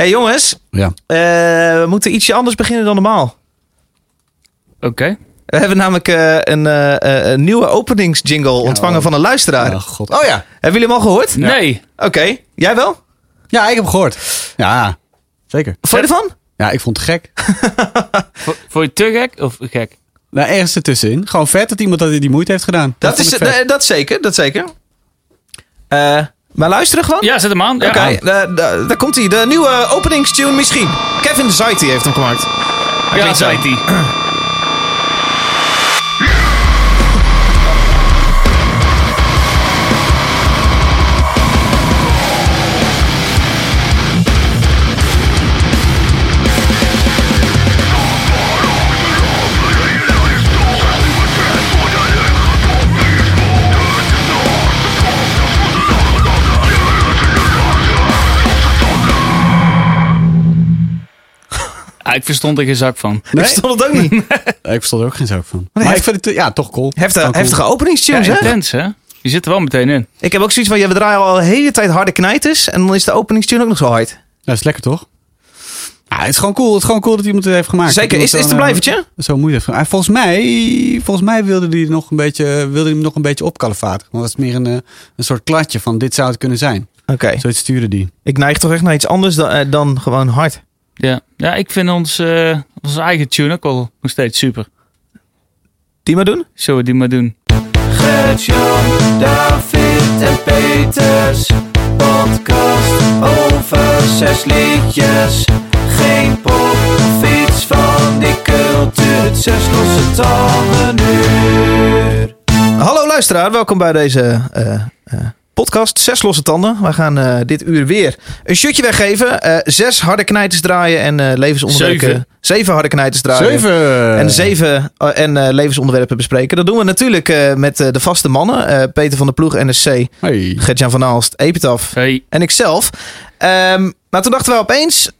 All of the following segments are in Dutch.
hey, jongens, Ja. eh, we moeten ietsje anders beginnen dan normaal. Oké. We hebben namelijk eh, een, eh, een nieuwe openingsjingle ontvangen oh. van een luisteraar. Oh, god. Oh ja, hebben jullie hem al gehoord? Nee. Oké, jij wel? Ja, ik heb hem gehoord. Ja, zeker. Vond je ervan? Ja, ik vond het gek. Vo- Vond je te gek of gek? Nou, ergens ertussenin. Gewoon vet dat iemand dat die moeite heeft gedaan. Dat, is, vet. eh, dat zeker, dat zeker. Eh, maar luisteren gewoon? Ja, zet hem aan. Ja. Oké, eh, da- daar komt hij. De nieuwe openingstune misschien. Kevin Zaiti heeft hem gemaakt. Hij Ja, klinkt Ah, ik verstond er geen zak van. Ik Nee? verstond het ook niet. Nee, ik verstond er ook geen zak van. Maar ik vind het ja, toch cool. Heftige, cool. heftige openingstunes, Ja, hè? intens, hè? Je zit er wel meteen in. Ik heb ook zoiets van, ja, we draaien al de hele tijd harde knijters. En dan is de openingstune ook nog zo hard. Ja, dat is lekker toch? Ja, het is gewoon cool. Het is gewoon cool dat iemand het heeft gemaakt. Zeker. Dat Is, is het een blijvertje? eh, Zo gemaakt. Ah, Volgens mij, volgens mij wilde hij nog een beetje, wilde hij hem nog een beetje opkalfateren. Maar het was meer een, eh, een soort kladje van dit zou het kunnen zijn. Oké. Zoiets stuurde die. Ik neig toch echt naar iets anders dan, eh, dan gewoon hard. Ja, ja ik vind ons, eh, onze eigen tune ook al nog steeds super. Die maar doen? Zullen we die maar doen? Gert-Jan, David en Peters. Podcast over zes liedjes. Geen pop of iets van die cultuur. Zes losse tanden uur. Hallo luisteraar, welkom bij deze eh, eh, podcast Zes losse tanden. Wij gaan eh, dit uur weer een shotje weggeven. Eh, zes harde knijters draaien en eh, levensonderwerpen. Zeven. Zeven harde knijters draaien. Zeven! En zeven en eh, levensonderwerpen bespreken. Dat doen we natuurlijk eh, met eh, de vaste mannen. eh, Peter van der Ploeg, NSC. Hey. Gert-Jan van Aalst, Epitaf Hey, en ikzelf. Ehm, maar toen dachten we opeens,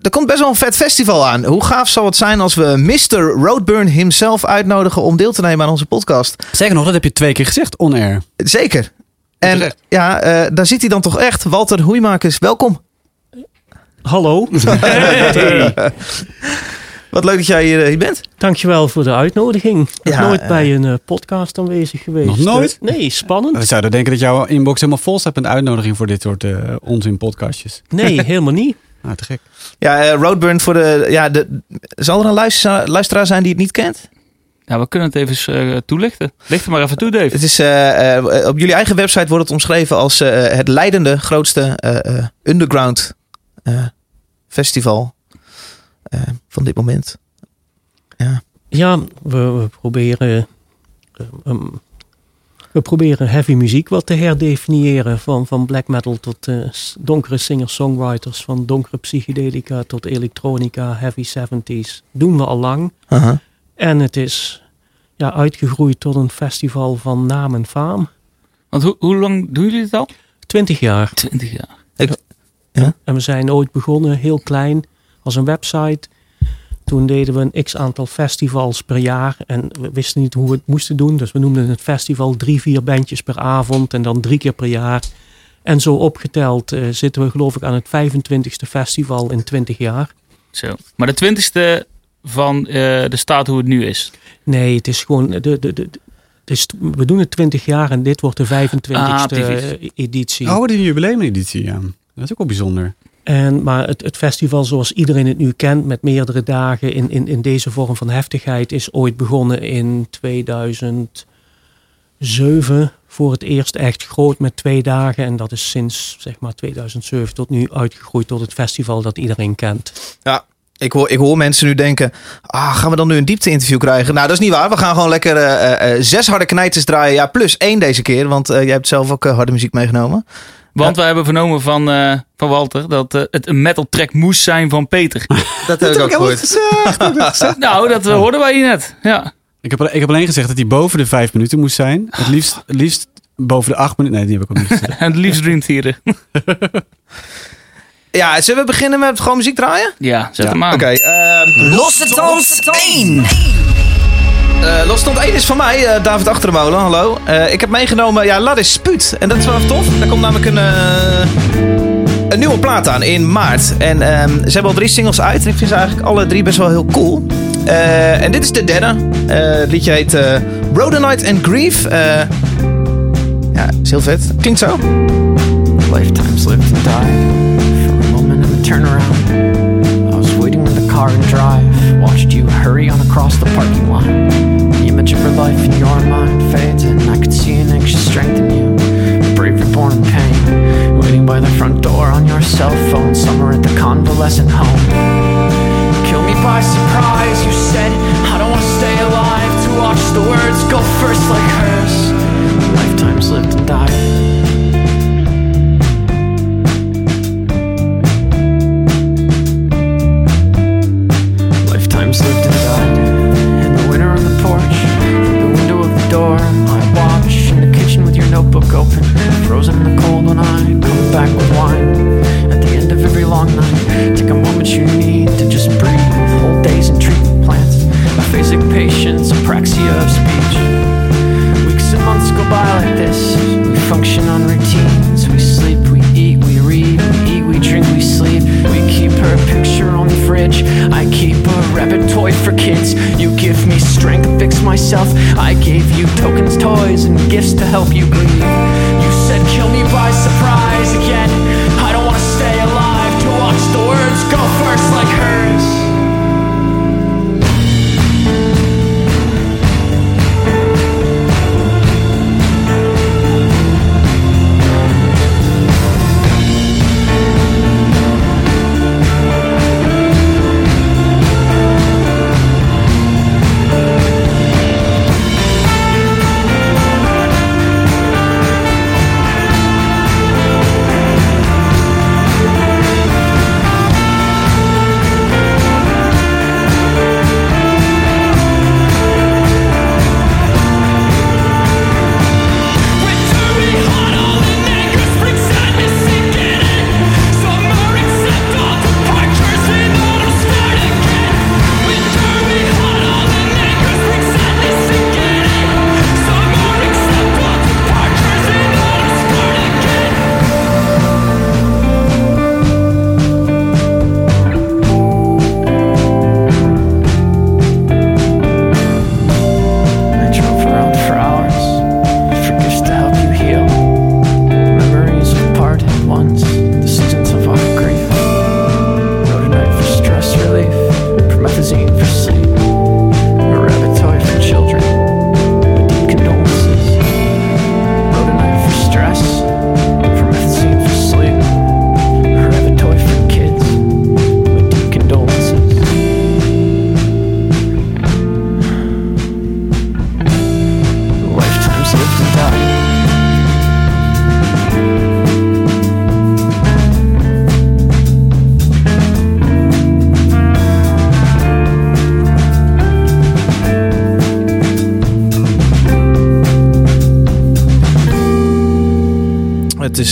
er komt best wel een vet festival aan. Hoe gaaf zal het zijn als we Mr. Roadburn himself uitnodigen om deel te nemen aan onze podcast? Zeker nog, dat heb je twee keer gezegd, on-air. Zeker. En Terecht. ja, eh, daar zit hij dan toch echt. Walter Hoeimakers, welkom. Hallo, Wat leuk dat jij hier, eh, hier bent. dankjewel voor de uitnodiging. Ja, nooit eh, bij een podcast aanwezig geweest. Nog nooit? Nee, spannend. We zouden denken dat jouw inbox helemaal vol staat met uitnodiging voor dit soort onzin podcastjes. Nee, helemaal niet. Nou, te gek. Ja, Roadburn voor de... Ja, de, zal er een luisteraar, luisteraar zijn die het niet kent? Ja, we kunnen het even eh, toelichten. Licht er maar even toe, Dave. Het is, eh, eh, op jullie eigen website wordt het omschreven als eh, het leidende, grootste eh, eh, underground eh, festival eh, van dit moment. Ja. Ja, we, we proberen... ehm, we proberen heavy muziek wat te herdefiniëren. Van, van black metal tot eh, donkere singer-songwriters. Van donkere psychedelica tot elektronica, heavy 70s. Doen we al lang. Aha. En het is ja, uitgegroeid tot een festival van naam en faam. Want hoe, hoe lang doen jullie dit al? 20 jaar. 20 jaar. En we zijn ooit begonnen, heel klein, als een website. Toen deden we een x aantal festivals per jaar. En we wisten niet hoe we het moesten doen. Dus we noemden het festival drie, vier bandjes per avond. En dan drie keer per jaar. En zo opgeteld eh, zitten we geloof ik aan het 25ste festival in 20 jaar. Zo. Maar de twintigste van eh, de staat hoe het nu is. Nee, het is gewoon... De, de, de, de- het is, we doen het 20 jaar en dit wordt de 25ste Ah, editie. Oh, die jubileumeditie, ja. Dat is ook wel bijzonder. En, maar het, het festival zoals iedereen het nu kent, met meerdere dagen in, in, in deze vorm van heftigheid, is ooit begonnen in 2007. Voor het eerst echt groot met twee dagen. En dat is sinds zeg maar 2007 tot nu uitgegroeid tot het festival dat iedereen kent. Ik, hoor, ik hoor mensen nu denken, ah, gaan we dan nu een diepte-interview krijgen? Nou, dat is niet waar. We gaan gewoon lekker eh, eh, eh, zes harde knijters draaien. Ja, plus één deze keer, want eh, jij hebt zelf ook harde muziek meegenomen. Want we hebben vernomen van, eh, van Walter dat het een metal track moest zijn van Peter. Dat heb ik ook gehoord. nou, dat hoorden wij hier net. Ja. Ik heb, ik heb alleen gezegd dat hij boven de vijf minuten moest zijn. Het liefst, het liefst boven de acht minuten. Nee, die heb ik ook niet gezegd. En het liefst Dream Theater. Ja, zullen we beginnen met gewoon muziek draaien? Ja, zet Ja. hem aan. Oké, ehm, Losse Tand 1. Eh Los stond 1 is van mij, eh, David Achtermolen, hallo. Eh, ik heb meegenomen, ja, Ladis Spuut. En dat is wel tof. Daar komt namelijk een, eh, een nieuwe plaat aan in maart. En ehm, ze hebben al drie singles uit. En ik vind ze eigenlijk alle drie best wel heel cool. Eh, en dit is de derde. Eh, het liedje heet uh, Rhodonite and Grief. Eh, ja, is heel vet. Klinkt zo. Lifetimes lived and died. For a moment in the turnaround, I was waiting in the car and drive. Watched you hurry on across the parking lot. The image of her life in your mind fades, and I could see an anxious strength in you. Bravery born in pain. Waiting by the front door on your cell phone, somewhere at the convalescent home. Kill me by surprise, you said. I don't wanna stay alive to watch the words go first like hers. Lifetimes lived and died.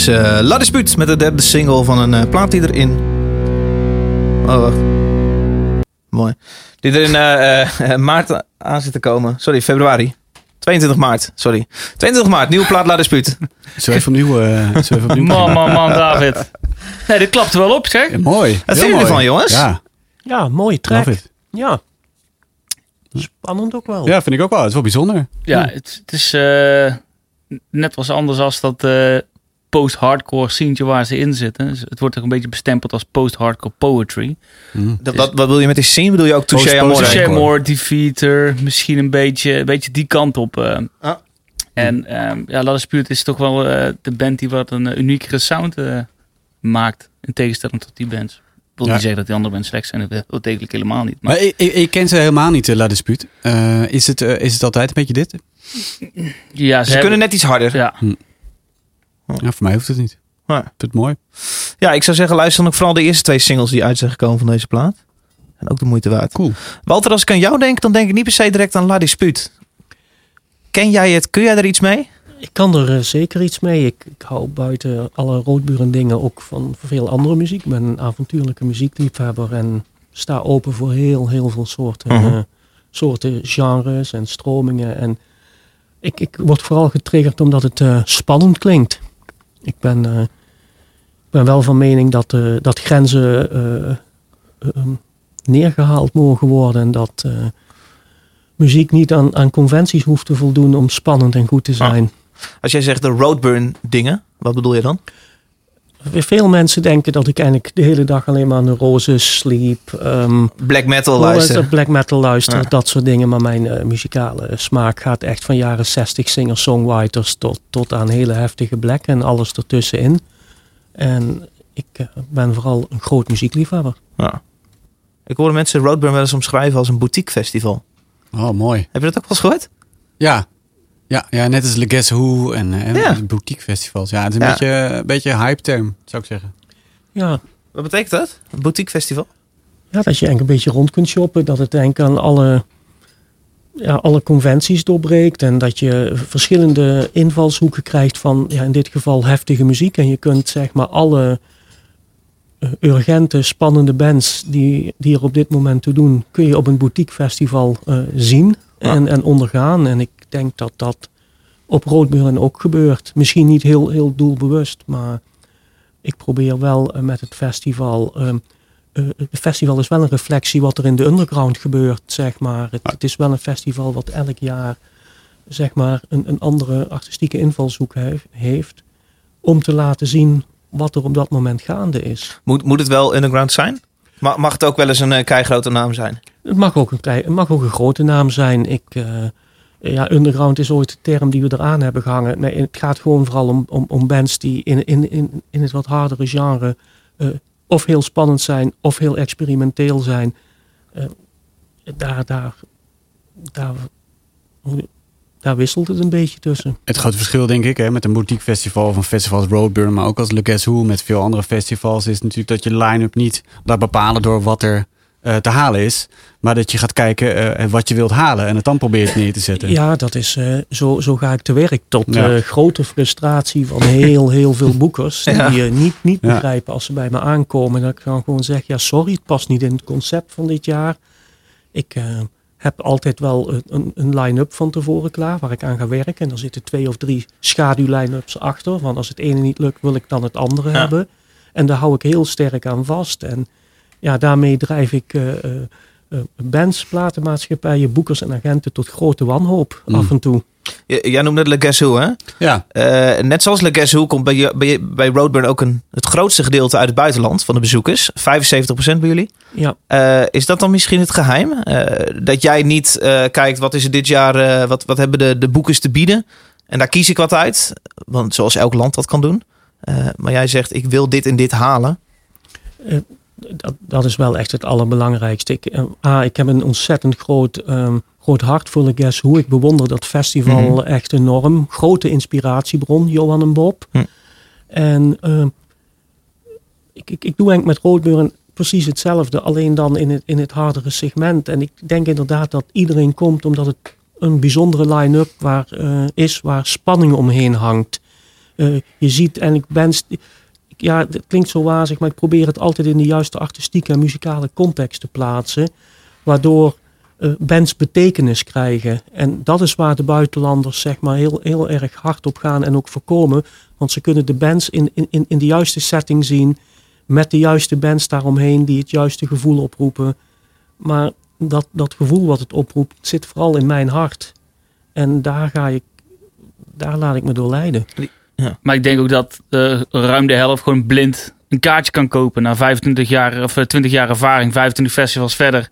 Is eh La Dispute met de derde single van een eh, plaat die erin... Oh, wacht. Mooi. Die er in eh, maart aan zit te komen. Sorry, februari. 22 maart, sorry. 22 maart, nieuwe plaat La Dispute. Zullen we even opnieuw... eh, even opnieuw Man, man, man, David. Nee, dit klapt er wel op, zeg. Ja, mooi. Wat Heel vinden jullie ervan, jongens? Ja, Ja, mooie track. love it. Ja. Spannend ook wel. Ja, vind ik ook wel. Het is wel bijzonder. Ja, het, het is eh, net was anders als dat eh, post-hardcore sceentje waar ze in zitten. Dus het wordt ook een beetje bestempeld als post-hardcore poetry. Dat, wat, wat wil je met die scene? Bedoel je ook Touché Post- Amore? Touché. Amore, Defeater, misschien een beetje, een beetje die kant op. eh. Ah. En ehm ja, La Dispute is toch wel eh, de band die wat een eh, uniekere sound eh, maakt. In tegenstelling tot die bands. Ik wil Ja. niet zeggen dat die andere bands slecht zijn. Dat dat eigenlijk helemaal niet. Maar Maar ik, ik, ik ken ze helemaal niet, La Dispute. Eh, is, het, is het altijd een beetje dit? ja, ze, Ze kunnen net iets harder. Ja, Ja, voor mij hoeft het niet. Ja. Ik vind het mooi. Ja, ik zou zeggen, luister dan ook vooral de eerste twee singles die uit zijn gekomen van deze plaat. En ook de moeite waard. Cool. Walter, als ik aan jou denk, dan denk ik niet per se direct aan La Dispute. Ken jij het? Kun jij er iets mee? Ik kan er eh, zeker iets mee. Ik, ik hou buiten alle roodburen dingen ook van veel andere muziek. Ik ben een avontuurlijke muziekliefhebber en sta open voor heel, heel veel soorten, Mhm. eh, soorten genres en stromingen. En ik, ik word vooral getriggerd omdat het eh, spannend klinkt. Ik ben, eh, ben wel van mening dat, eh, dat grenzen eh, ehm, neergehaald mogen worden. En dat muziek niet aan, aan conventies hoeft te voldoen om spannend en goed te zijn. Als jij zegt de roadburn dingen, wat bedoel je dan? Veel mensen denken dat ik eigenlijk de hele dag alleen maar naar Roses, Sleep, ehm, Black metal luisteren. eh, Black metal luisteren, Ja. dat soort dingen. Maar mijn eh, muzikale smaak gaat echt van jaren 60 singer-songwriters tot, tot aan hele heftige black en alles ertussenin. En ik eh, ben vooral een groot muziekliefhebber. Ja. Ik hoorde mensen roadburn wel eens omschrijven als een boutique festival. Oh, mooi. Heb je dat ook wel eens gehoord? Ja. Ja, ja, net als Le Guess Who en, eh, en Ja. boutique festivals. Ja, het is een, Ja. beetje, een beetje hype term, zou ik zeggen. Ja, Wat betekent dat? Een boutique festival? ja, dat je eigenlijk een beetje rond kunt shoppen. Dat het eigenlijk aan alle, ja, alle conventies doorbreekt. En dat je verschillende invalshoeken krijgt van ja, in dit geval heftige muziek. En je kunt zeg maar alle eh, urgente, spannende bands die, die er op dit moment toe doen, kun je op een boutique festival eh, zien en, en ondergaan. En ik denk dat dat op Roodburn ook gebeurt. Misschien niet heel, heel doelbewust, maar ik probeer wel eh, met het festival. ehm, eh, het festival is wel een reflectie wat er in de underground gebeurt, zeg maar. Het, het is wel een festival wat elk jaar, zeg maar, een, een andere artistieke invalshoek heeft, heeft. Om te laten zien wat er op dat moment gaande is. Moet, moet het wel underground zijn? Ma- mag het ook wel eens een uh, keigrote naam zijn? Het mag ook een, klei- het mag ook een grote naam zijn. Ik, eh, ja, underground is ooit de term die we eraan hebben gehangen. Nee, het gaat gewoon vooral om, om, om bands die in, in, in, in het wat hardere genre eh, of heel spannend zijn of heel experimenteel zijn. Eh, daar, daar, daar, daar wisselt het een beetje tussen. Het grote verschil, denk ik, hè, met een boutique festival of een festival als Roadburn, maar ook als Le Guess Who met veel andere festivals, is natuurlijk dat je line-up niet laat bepalen door wat er te halen is, maar dat je gaat kijken eh, wat je wilt halen en het dan probeert neer te zetten. Ja, dat is, eh, zo, zo ga ik te werk. Tot Ja. eh, grote frustratie van heel, heel veel boekers. Ja. Die eh, niet, niet Ja. begrijpen als ze bij me aankomen. Dat ik dan gewoon zeg, ja sorry, het past niet in het concept van dit jaar. Ik eh, heb altijd wel een, een, een line-up van tevoren klaar waar ik aan ga werken. En er zitten twee of drie schaduw-line-ups achter. Want als het ene niet lukt, wil ik dan het andere Ja. hebben. En daar hou ik heel sterk aan vast. En ja, daarmee drijf ik eh, eh, eh, bands, platenmaatschappijen, boekers en agenten tot grote wanhoop Mm. af en toe. J- jij noemde het Le Guess Who, hè? Ja, Eh, net zoals Le Guess Who komt bij, je- bij, bij Roadburn ook een, het grootste gedeelte uit het buitenland van de bezoekers. 75% bij jullie. Ja, Eh, is dat dan misschien het geheim? Eh, dat jij niet eh, kijkt, wat is er dit jaar, eh, wat, wat hebben de, de boekers te bieden? En daar kies ik wat uit. Want zoals elk land dat kan doen. Eh, maar jij zegt, ik wil dit en dit halen. Dat, dat is wel echt het allerbelangrijkste. Ik, eh, A, ik heb een ontzettend groot, ehm, groot hart voor de Guess Who. Ik bewonder dat festival Mhm. echt enorm. Grote inspiratiebron, Johan en Bob. En ehm, ik, ik, ik doe eigenlijk met Roodburn precies hetzelfde. Alleen dan in het, in het hardere segment. En ik denk inderdaad dat iedereen komt omdat het een bijzondere line-up waar, eh, is waar spanning omheen hangt. Eh, je ziet eigenlijk bands... die- ja, het klinkt zo wazig, maar ik probeer het altijd in de juiste artistieke en muzikale context te plaatsen. Waardoor eh, bands betekenis krijgen. En dat is waar de buitenlanders zeg maar heel, heel erg hard op gaan en ook voorkomen. Want ze kunnen de bands in, in, in- de juiste setting zien. Met de juiste bands daaromheen die het juiste gevoel oproepen. Maar dat, dat gevoel wat het oproept zit vooral in mijn hart. En daar ga ik, daar laat ik me door leiden. Maar ik denk ook dat eh, ruim de helft gewoon blind een kaartje kan kopen. Na 25 jaar of eh, 20 jaar ervaring, 25 festivals verder,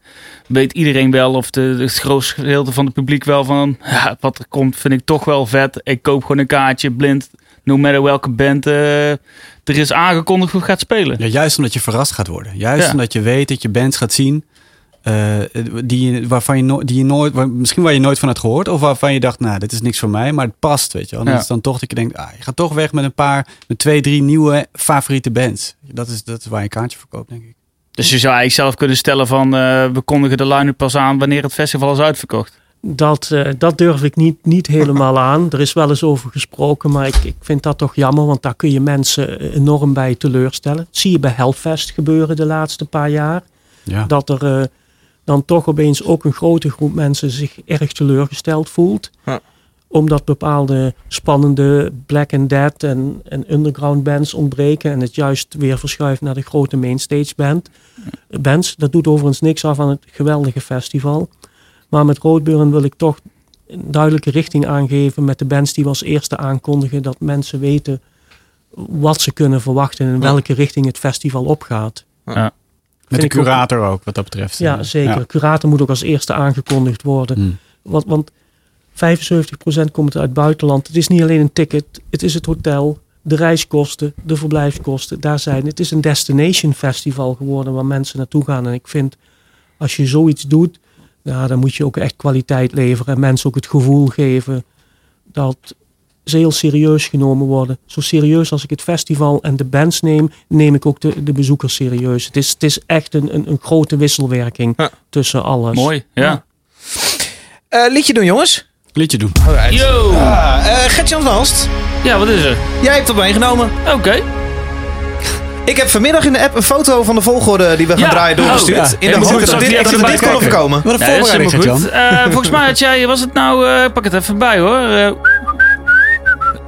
weet iedereen wel of de, het grootste gedeelte van het publiek wel van ja, wat er komt vind ik toch wel vet. Ik koop gewoon een kaartje blind, no matter welke band eh, er is aangekondigd hoe gaat spelen. Ja, juist omdat je verrast gaat worden. Juist Ja. omdat je weet dat je bands gaat zien. Eh, die, je- waarvan je, no die je nooit, waar- misschien waar je nooit van had gehoord. Of waarvan je dacht, nou, dit is niks voor mij. Maar het past, weet je wel. En Ja. Dat is dan toch dat je denkt, ah, je gaat toch weg met een paar, met twee, drie nieuwe favoriete bands. Dat is, dat is waar je een kaartje verkoopt, denk ik. Dus je zou eigenlijk zelf kunnen stellen van eh, we kondigen de line-up pas aan wanneer het festival is uitverkocht. Dat, eh, dat durf ik niet, niet helemaal aan. Er is wel eens over gesproken, maar ik, ik vind dat toch jammer, want daar kun je mensen enorm bij teleurstellen. Dat zie je bij Hellfest gebeuren de laatste paar jaar. Ja. Dat er eh, dan toch opeens ook een grote groep mensen zich erg teleurgesteld voelt. Ja. omdat bepaalde spannende black and dead en, en underground bands ontbreken en het juist weer verschuift naar de grote mainstage band, bands. Dat doet overigens niks af aan het geweldige festival. Maar met Roadburn wil ik toch een duidelijke richting aangeven met de bands die we als eerste aankondigen, dat mensen weten wat ze kunnen verwachten en in Ja. welke richting het festival opgaat. Met de ook- curator ook, wat dat betreft. Ja, zeker. Curator moet ook als eerste aangekondigd worden. Hmm. Want, want 75% komt uit het buitenland. Het is niet alleen een ticket, het is het hotel, de reiskosten, de verblijfskosten. Daar zijn. Het is een destination festival geworden waar mensen naartoe gaan. En ik vind, als je zoiets doet, ja, dan moet je ook echt kwaliteit leveren. En mensen ook het gevoel geven dat heel serieus genomen worden. Zo serieus als ik het festival en de bands neem, neem ik ook de, de bezoekers serieus. Het is, het is echt een, een, een grote wisselwerking Ja. tussen alles. Mooi, ja. Eh, liedje doen, jongens. Liedje doen. Yo! Ah, eh, Gert-Jan Ja, wat is er? jij hebt dat meegenomen. Oké. Ik heb vanmiddag in de app een foto van de volgorde die we gaan Ja. draaien doorgestuurd. Oh, ja. In de hoop dat dit, dat dit kon overkomen. Wat een Ja, voorbereiding. Eh, volgens mij had jij, was het nou, eh, pak het even bij hoor.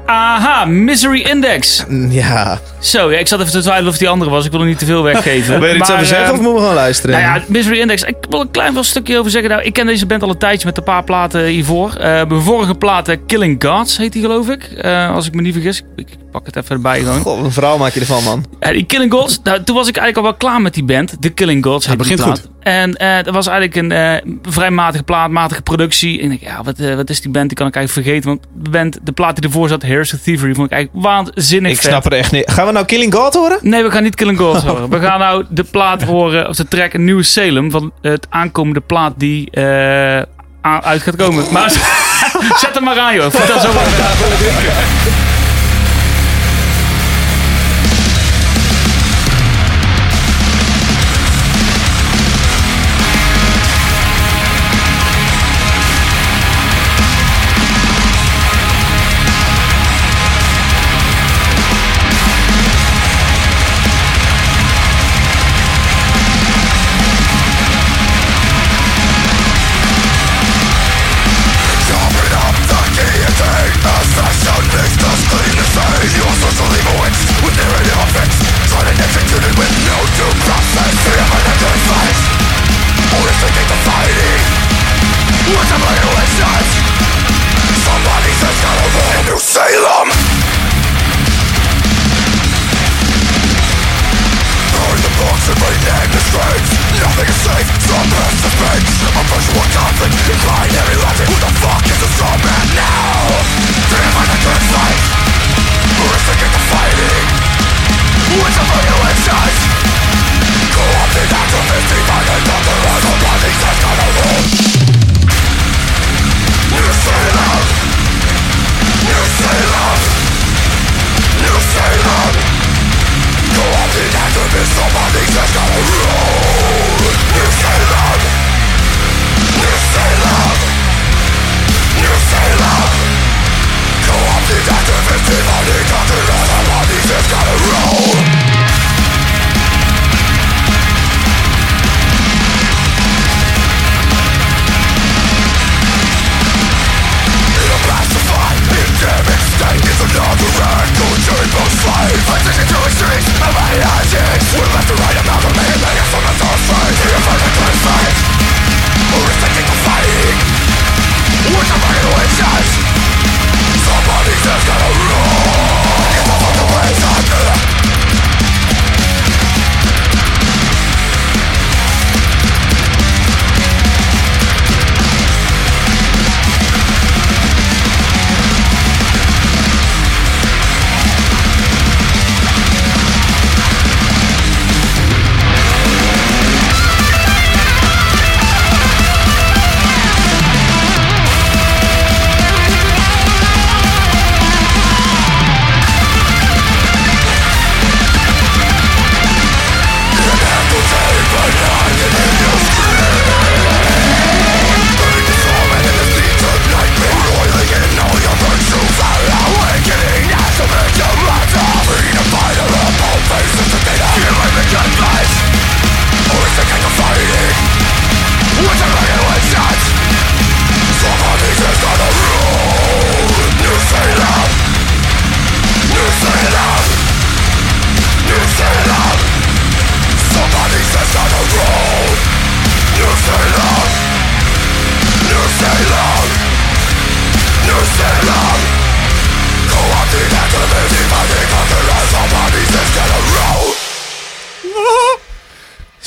Aha, Misery Index. Mm, Ja. Zo, ja, ik zat even te twijfelen of die andere was. Ik wil er niet te veel weggeven. Wil je er iets over zeggen eh, of moeten we gewoon luisteren? Nou ja, Misery Index. Ik wil een klein wel stukje over zeggen. Nou, ik ken deze band al een tijdje met een paar platen hiervoor. Eh mijn vorige platen Killing Gods heet die geloof ik. Eh, als ik me niet vergis. Ik, ik pak het even erbij gewoon. Goh, een verhaal maak je ervan, man. Eh, die Killing Gods, nou, toen was ik eigenlijk al wel klaar met die band. De Killing Gods. Die begint plaat. En eh dat was eigenlijk een eh, vrij matige plaat, matige productie. En ik denk, ja, wat, eh, wat is die band? Die kan ik eigenlijk vergeten. Want de, band, de plaat die ervoor zat, Here's the Thievery, vond ik eigenlijk waanzinnig Ik vet. snap het echt niet. Gaan we nou Killing God horen? Nee, we gaan niet Killing Gods horen. We gaan nou de plaat horen, of de track Nieuwe Salem. Van het aankomende plaat die eh, uit gaat komen. Maar zet hem maar aan, joh. Vertel zo maar.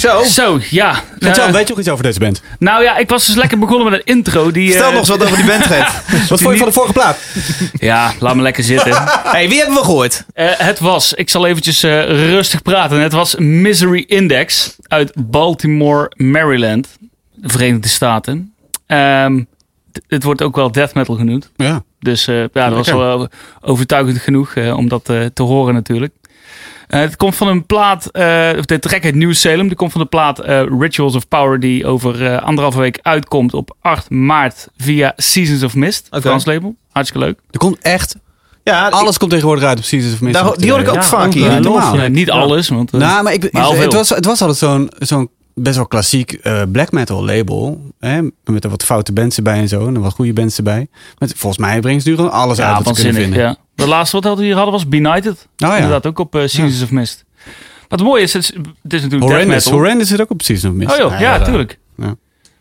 Zo, Zo, ja. Vertel, Eh, weet je nog iets over deze band? nou ja, ik was dus lekker begonnen met een intro. Die, stel eh, nog eens wat over die band, Gert. Wat vond je van de vorige plaat? Ja, laat me lekker zitten. hey, wie hebben we gehoord? Eh, het was, ik zal eventjes rustig praten. Het was Misery Index uit Baltimore, Maryland, de Verenigde Staten. Ehm, het wordt ook wel death metal genoemd. Ja. Dus ja, dat was wel overtuigend genoeg om dat te horen natuurlijk. Eh, het komt van een plaat, eh, of de track heet New Salem. Die komt van de plaat eh, Rituals of Power, die over eh, anderhalve week uitkomt op 8 maart via Seasons of Mist, Oké. Frans label. Hartstikke leuk. Er komt echt... Ja, Alles komt tegenwoordig uit op Seasons of Mist. Daar- die hoor ik ook Ja, vaak hier. Normaal. Niet alles, want Nou, maar ik, Maar al het, was, het was altijd zo'n zo'n best wel klassiek eh, black metal label. Hè? Met er wat foute bands erbij en zo. En wat goede bands erbij. Maar volgens mij brengen ze nu gewoon alles uit wat ze kunnen vinden. Ja. De laatste wat we hier hadden was Benighted. Oh ja. Inderdaad, ook op eh, Seasons of Mist. Wat het mooie is, het is, het is natuurlijk death Horrendous. metal. Horrendous zit ook op Seasons of Mist. Oh joh, ja, tuurlijk. Ja.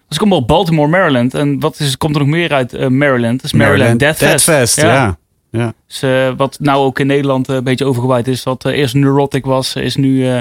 Dus ik kom op Baltimore, Maryland. En wat is, komt er nog meer uit eh, Maryland? Dat is Maryland, Death Fest. Deathfest, ja. ja. Dus, eh, wat nou ook in Nederland een beetje overgewaaid is. Wat eerst Neurotic was, is nu eh,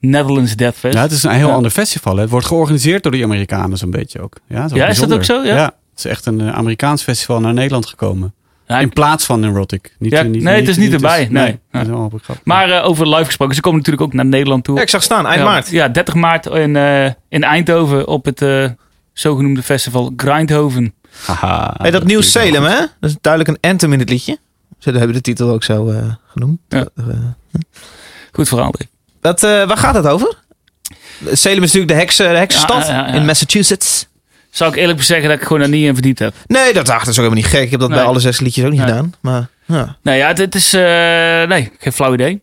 Netherlands Death Fest. Ja, het is een heel Ja. ander festival. hè. Het wordt georganiseerd door de Amerikanen zo'n beetje ook. Ja, Ja, is dat ook zo? Ja? het is echt een Amerikaans festival naar Nederland gekomen. In plaats van Neurotic. Niet, Ja, eh, niet, nee, het is niet erbij. Nee. dat is een grap. maar eh, over live gesproken, ze komen natuurlijk ook naar Nederland toe. Ja, ik zag staan, eind ja, maart. Ja, 30 maart in, eh, in Eindhoven op het eh, zogenoemde festival Grindhoven. Haha, Hey, dat Nieuw klinkt wel Salem, hè? Dat is duidelijk een anthem in het liedje. Ze hebben de titel ook zo eh, genoemd. Ja. Eh, Goed verhaal. Dave. dat, eh, waar gaat het over? Salem is natuurlijk de, heks, de heksenstad Ja, ja, ja. in Massachusetts. Zou ik eerlijk zeggen dat ik gewoon daar niet in verdiept heb. Nee, dat, ach, dat is ook helemaal niet gek. Ik heb dat bij alle zes liedjes ook niet Nee. gedaan. Maar ja. Nee, ja, het, het is... eh, nee, geen flauw idee.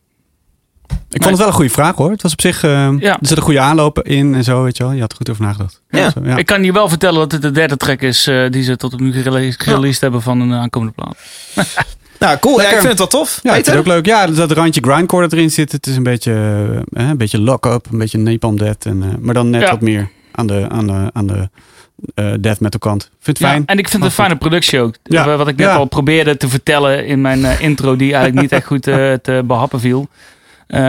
Ik vond het wel een goede vraag hoor. Het was op zich. eh, Ja. Er zit een goede aanloop in en zo, weet je wel. Je had er goed over nagedacht. Ja. Ik kan je wel vertellen dat het de derde track is eh, die ze tot nu gereleased, gereleased hebben van een aankomende plaat. Nou, cool. Ja, ik vind het wel tof. Ja, ik vind het ook leuk. Ja, dat randje grindcore dat erin zit. Het is een beetje, eh, een beetje lock-up, een beetje napalm. En, eh, maar dan net Ja. wat meer aan de, aan de, aan de eh, death metal kant. Vind het Ja, fijn. en ik vind het een fijne productie ook. Ja. Wat ik net Ja. al probeerde te vertellen in mijn eh, intro, die eigenlijk niet echt goed eh, te behappen viel.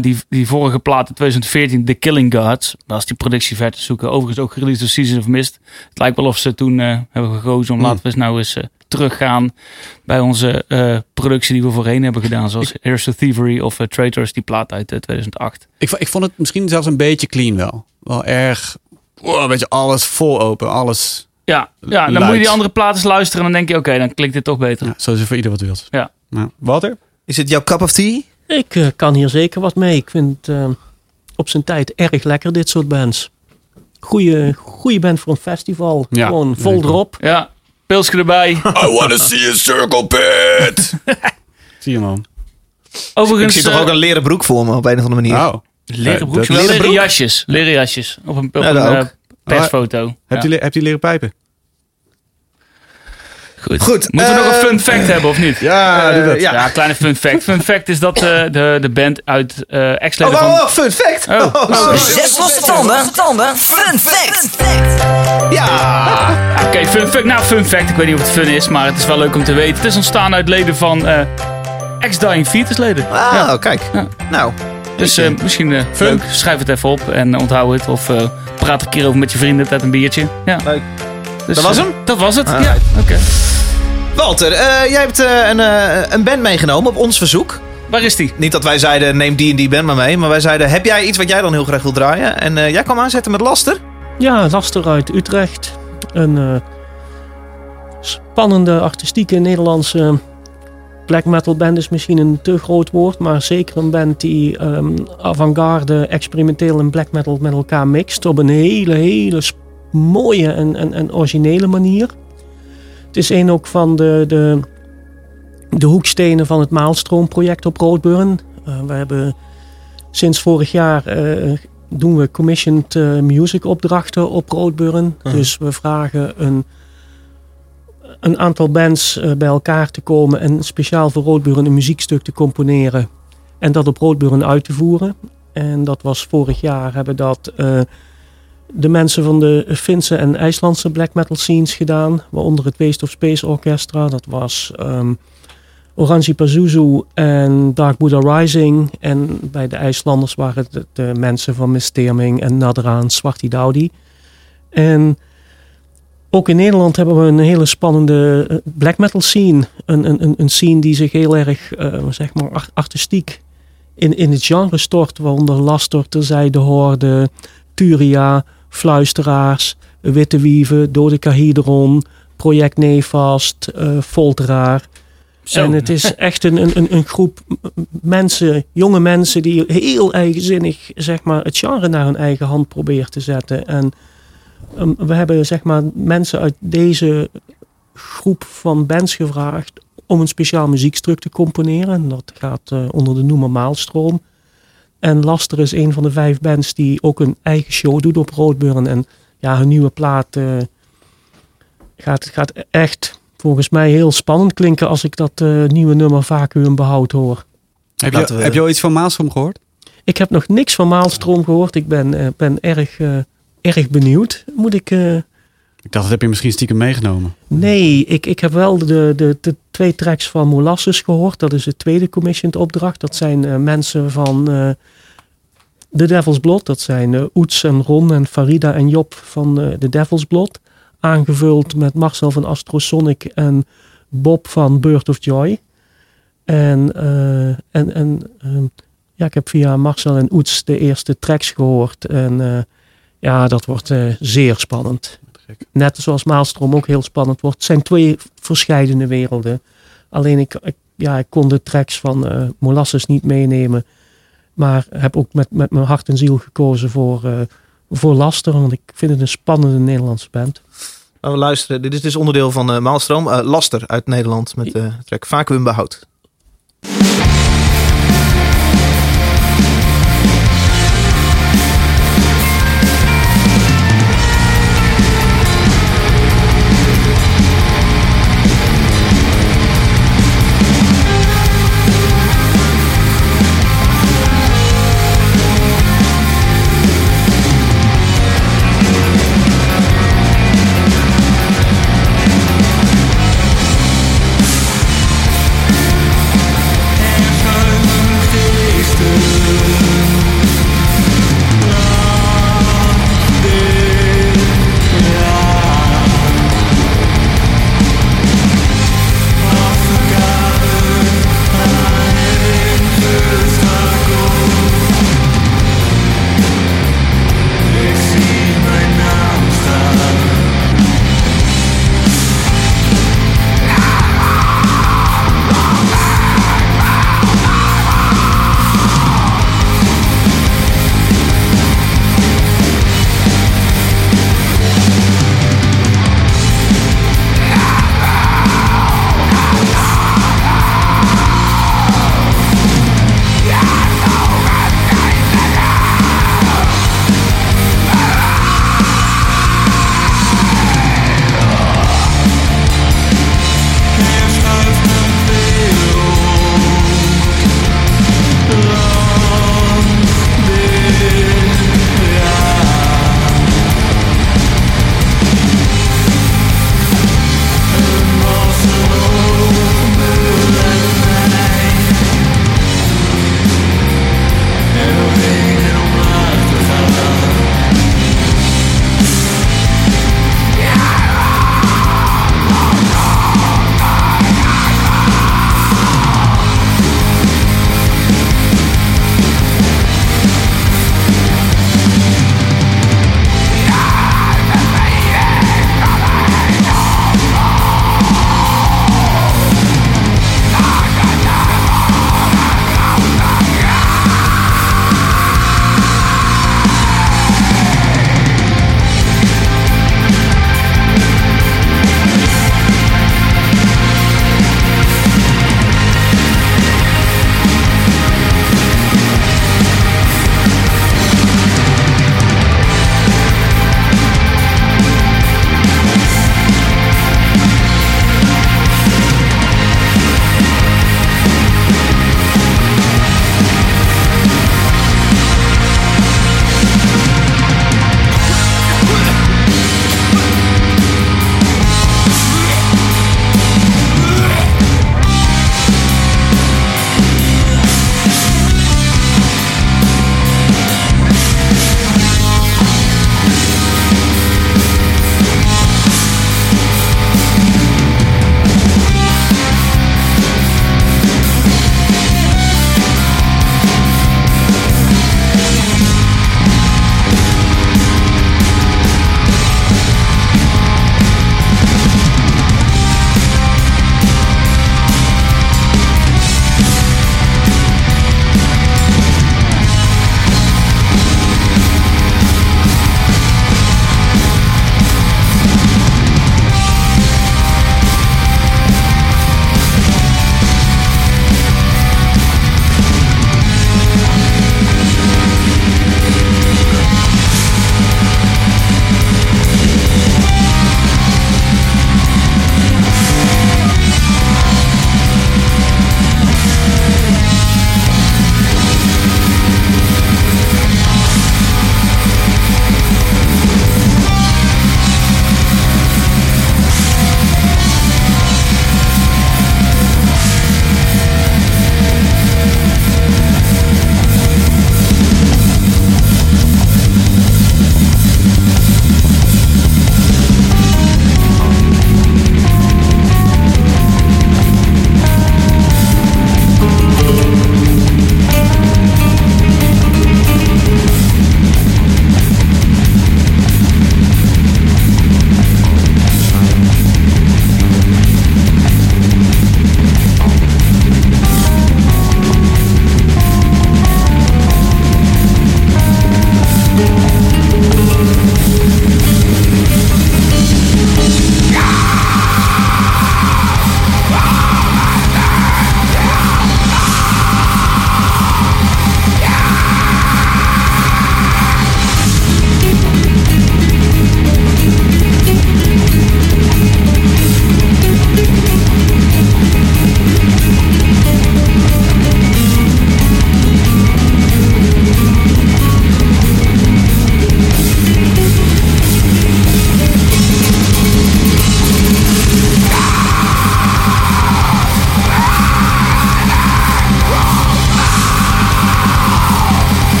Die, die vorige plaat in 2014, The Killing Gods, daar is die productie ver te zoeken. Overigens ook gereleased door Season of Mist. Het lijkt wel of ze toen hebben gekozen om Hmm. laten we eens nou eens teruggaan bij onze productie die we voorheen hebben gedaan. Zoals Here's to Thievery of Traitors, die plaat uit eh, 2008. Ik, ik vond het misschien zelfs een beetje clean wel. Wel erg, wow, weet je, alles vol open, alles. Ja, ja dan Luid. moet je die andere platen luisteren en dan denk je, oké, dan klinkt dit toch beter. Ja, zo is voor ieder wat wil. Ja. Nou, Walter? Is het jouw cup of tea? Ik eh, kan hier zeker wat mee. Ik vind het eh, op zijn tijd erg lekker, dit soort bands. Goeie, goeie band voor een festival. Ja, Gewoon vol erop. Ja, pilsje erbij. I wanna see a circle pit! Zie je man. Overigens, ik zie toch eh, ook een leren broek voor me op een of andere manier. Oh. Leren Ja, broekjes, leren jasjes. Leren jasjes. Op een, op Ja, een dat eh, persfoto. Heb, Ja. je, heb je leren pijpen? Goed. Goed, Moeten we nog een eh, fun fact hebben of niet? Ja, Eh, doe dat. ja. Ja, kleine fun fact. Fun fact is dat eh, de, de band uit eh Oh, ex-leden oh, van... oh, fun fact. Oh. Oh, sorry. Zes losse tanden, tanden, fun fact. Ja. Oké, fun fact. Nou, fun fact. Ik weet niet of het fun is, maar het is wel leuk om te weten. Het is ontstaan uit leden van eh ex-Dying Fetus leden. Ah, Ja. kijk. Ja. Nou, Dus eh, misschien eh, Fun. leuk. Schrijf het even op en onthoud het. Of eh, praat een keer over met je vrienden tijdens een biertje. Ja. Leuk. Dus, Dat was eh, hem? Dat was het, Ah. ja. Oké. Walter, eh, jij hebt eh, een, eh, een band meegenomen op ons verzoek. Waar is die? Niet dat wij zeiden, neem die en die band maar mee. Maar wij zeiden, heb jij iets wat jij dan heel graag wil draaien? En eh, jij kwam aanzetten met Laster. Ja, Laster uit Utrecht. Een eh, spannende, artistieke Nederlandse black metal band is misschien een te groot woord. Maar zeker een band die ehm, avant-garde, experimenteel en black metal met elkaar mixt. Op een hele, hele mooie en, en, en originele manier. Het is een ook van de, de, de hoekstenen van het Maalstroomproject op Roodburn. Eh, we hebben sinds vorig jaar eh, doen we commissioned eh, music opdrachten op Roodburn. Mhm. Dus we vragen een, een aantal bands eh, bij elkaar te komen en speciaal voor Roodburn een muziekstuk te componeren en dat op Roodburn uit te voeren. En dat was vorig jaar hebben dat eh, de mensen van de Finse en IJslandse black metal scenes gedaan, waaronder het Waste of Space Orchestra. Dat was ehm, Orange Pazuzu en Dark Buddha Rising. En bij de IJslanders waren het de mensen van Misterming en Nadraan, Zwarti Daudi. En ook in Nederland hebben we een hele spannende eh, black metal scene. Een, een, een- een scene die zich heel erg, eh, zeg maar, art- artistiek in, in het genre stort. Waaronder Lastor, Terzijde Hoorde, Turia, Fluisteraars, Witte Wieven, Dodecahedron, Project Nefast, eh Folteraar. Zo. En het is echt een, een, een- groep mensen, jonge mensen die heel eigenzinnig zeg maar, het genre naar hun eigen hand proberen te zetten. En we hebben zeg maar, mensen uit deze groep van bands gevraagd om een speciaal muziekstuk te componeren. En dat gaat eh, onder de noemer Maalstroom. En Laster is een van de vijf bands die ook een eigen show doet op Roodburn. En ja, hun nieuwe plaat eh, gaat, gaat echt volgens mij heel spannend klinken als ik dat eh, nieuwe nummer Vacuüm behoud hoor. Heb je, we- heb je al iets van Maelstrom gehoord? Ik heb nog niks van Maalstroom gehoord. Ik ben, eh, ben erg, eh, erg benieuwd. Moet ik. eh, Ik dacht, dat heb je misschien stiekem meegenomen. nee, ik, ik heb wel de, de, de twee tracks van Molasses gehoord. Dat is de tweede commissioned opdracht. Dat zijn eh, mensen van eh The Devil's Blood. Dat zijn Oets en Ron en Farida en Job van The Devil's Blood. Aangevuld met Marcel van Astrosonic en Bob van Bird of Joy. En, en, en ja, ik heb via Marcel en Oets de eerste tracks gehoord. En ja, dat wordt eh, zeer spannend. Net zoals Maalstroom ook heel spannend wordt. Het zijn twee verscheidene werelden. Alleen ik, ik- ja, ik kon de tracks van eh, Molasses niet meenemen. Maar heb ook met, met mijn hart en ziel gekozen voor, eh, voor Laster. Want ik vind het een spannende Nederlandse band. Laten we luisteren. Dit is dus onderdeel van Maalstroom. Eh, Laster uit Nederland met de track Vacuüm behoud.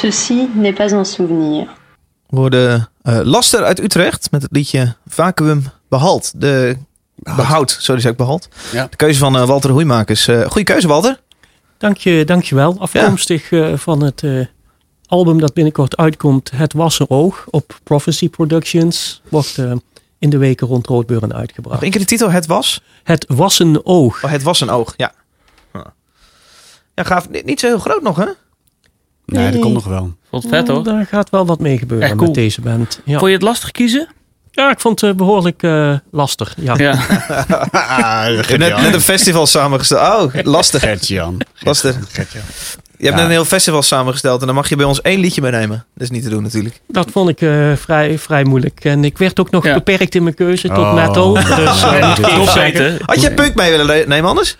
Ceci n'est pas un souvenir. We hoorden eh, Laster uit Utrecht met het liedje Vacuüm Behalt. De behoud, sorry zeg ik behalt. Ja. De keuze van eh, Walter Hoeimakers. Eh goeie keuze Walter. Dank je, dank je wel. Afkomstig eh, van het eh, album dat binnenkort uitkomt, Het Was een Oog, op Prophecy Productions. Wordt eh, in de weken rond Roodburn Nog uitgebracht. één keer de titel. Het was? Het Was een Oog. Oh, het was een oog, ja. Ja, gaaf. Niet, niet zo heel groot nog, hè? Nee, dat komt nog wel. Vond het vet hoor. Daar gaat wel wat mee gebeuren Echt cool. met deze band. Ja. Vond je het lastig kiezen? ja, ik vond het eh, behoorlijk eh, lastig. Ja. Ja. Net, net een festival samengesteld. Oh, lastig. Gert-Jan. Lastig. Gert-Jan. Je hebt Ja. net een heel festival samengesteld en dan mag je bij ons één liedje meenemen. Dat is niet te doen natuurlijk. Dat vond ik eh, vrij, vrij moeilijk. En ik werd ook nog Ja. beperkt in mijn keuze tot Oh. metal. Dus, weten. Had je Punk mee willen le- nemen anders?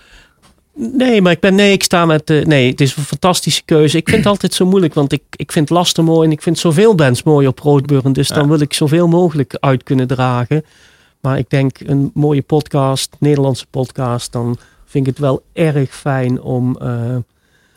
Nee, maar ik ben nee, ik sta met. eh, nee, het is een fantastische keuze. Ik vind het altijd zo moeilijk, want ik, ik vind Laster mooi en ik vind zoveel bands mooi op Roodburn. Dus dan wil ik zoveel mogelijk uit kunnen dragen. Maar ik denk een mooie podcast, Nederlandse podcast, dan vind ik het wel erg fijn om eh,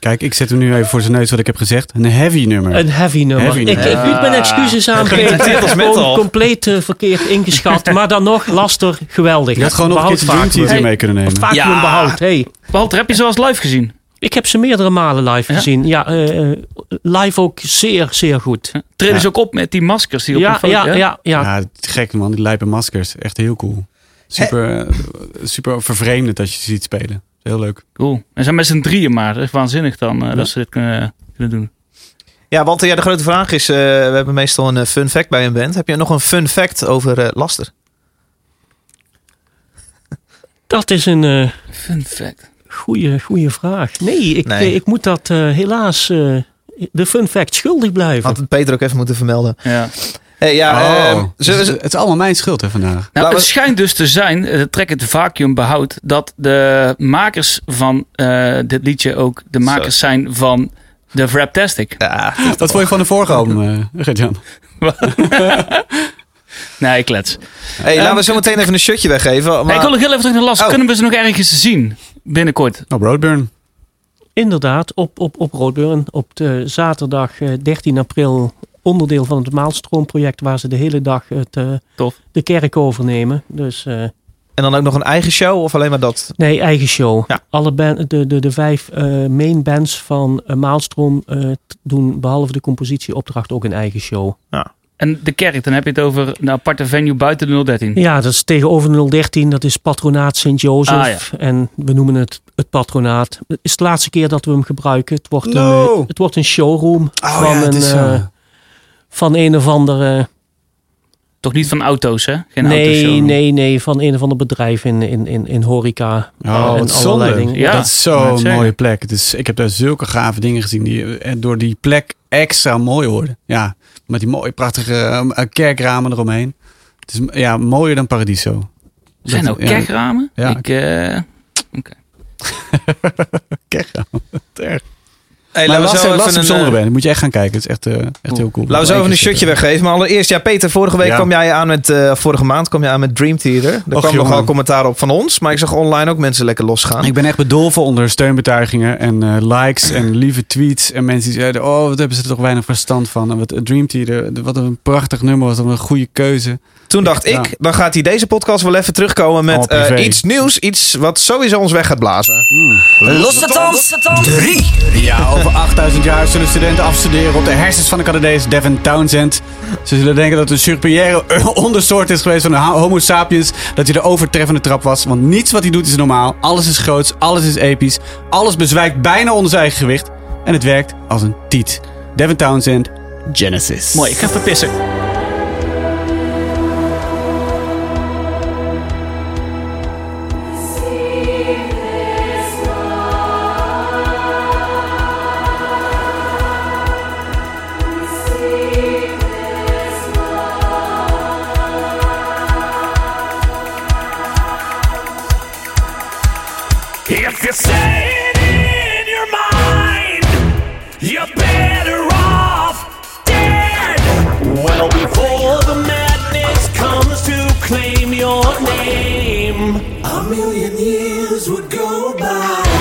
Kijk, ik zet hem nu even voor zijn neus wat ik heb gezegd. Een heavy nummer. een heavy nummer. Heavy ik, nummer. ik bied mijn excuses aan. Als. Gewoon compleet eh, verkeerd ingeschat. maar dan nog, Laster, geweldig. Je had gewoon nog een. Theater mee kunnen nemen. Vacuüm Ja. behoud. Hey. Walter, heb je zoals live gezien? Ik heb ze meerdere malen live Ja? gezien. Ja, eh, eh, live ook zeer, zeer goed. Treden Ja. ze ook op met die maskers die op Ja, de foto... ja, ja, ja. Ja, gek man. Die lijpe maskers. Echt heel cool. Super, super vervreemdend als je ze ziet spelen. Heel leuk. Cool. En ze zijn met z'n drieën maar. Dat is waanzinnig dan eh, dat ze dit kunnen, kunnen doen. Ja, Walter, ja, de grote vraag is... eh, we hebben meestal een eh, fun fact bij een band. Heb je nog een fun fact over eh, Laster? Dat is een eh Fun fact. goede, goede vraag. Nee, ik, Nee. eh, ik moet dat eh, helaas eh, de fun fact schuldig blijven. Had het Peter ook even moeten vermelden. Ja. Hey, ja, oh, eh, dus het, het is allemaal mijn schuld hè, vandaag. Nou, het we- schijnt dus te zijn, eh, trek het vacuüm behoudt, dat de makers van eh, dit liedje ook de makers zijn van de Fraptastic. ja, Wat vond je van de vorige album, eh Gert-Jan? Nee, ik klets. hey, laten we zo meteen even een shirtje weggeven. Maar... Hey, ik wil nog heel even terug naar Las. Oh. Kunnen we ze nog ergens zien binnenkort? Oh, Roadburn. Inderdaad, op, op, op Roodburn op de zaterdag eh, 13 april onderdeel van het Maalstroomproject waar ze de hele dag het, eh, Tof. de kerk overnemen. Dus eh, En dan ook nog een eigen show of alleen maar dat? nee, eigen show. Ja. Alle band, de, de, de vijf eh, main bands van Maalstroom eh, doen behalve de compositieopdracht ook een eigen show. En de kerk, dan heb je het over een aparte venue buiten de 013. Ja, dat is tegenover 013. Dat is patronaat Sint-Jozef. Ah, En we noemen het het patronaat. Het is de laatste keer dat we hem gebruiken. Het wordt, No. een, het wordt een showroom Oh van, ja, een, is. Van een of andere... Toch niet van auto's, hè? Geen nee, auto's. nee, nee. Van een of ander bedrijf in, in, in, in horeca. Oh, en wat allerlei dingen. Ja. dat is zo'n mooie plek. Het is, ik heb daar zulke gave dingen gezien die eh, door die plek extra mooi worden. Ja, met die mooie prachtige eh, kerkramen eromheen. Het is ja, mooier dan Paradiso. Zijn Dat- ja, kerkramen? Ja. Ik, eh, Kerkramen. Hey, Maar laten we zo even een, bijzondere eh, band. Moet je echt gaan kijken. Het is echt, eh, echt heel cool. Laten we zo even een shirtje weggeven. Maar allereerst, ja, Peter, vorige week Ja. kwam jij aan met, eh, vorige maand kwam je aan met Dream Theater. Er kwam jongen. nogal commentaar op van ons, maar ik zag online ook mensen lekker losgaan. Ik ben echt bedolven onder steunbetuigingen en eh, likes en lieve tweets. En mensen die zeiden, oh, wat hebben ze er toch weinig verstand van. En wat Dream Theater, wat een prachtig nummer was. Wat een goede keuze. Toen dacht Ja. ik, dan gaat hij deze podcast wel even terugkomen met eh, privé. iets nieuws. Iets wat sowieso ons weg gaat blazen. Losse tand 3. Ja, over 8000 jaar zullen studenten afstuderen op de hersens van de Canadees Devin Townsend. Ze zullen denken dat het een ondersoort is geweest van de Homo sapiens. Dat hij de overtreffende trap was. Want niets wat hij doet is normaal. Alles is groots, alles is episch. Alles bezwijkt bijna onder zijn eigen gewicht. En het werkt als een tiet. Devin Townsend, Genesis. mooi, ik ga even pissen. Name, a million years would go by.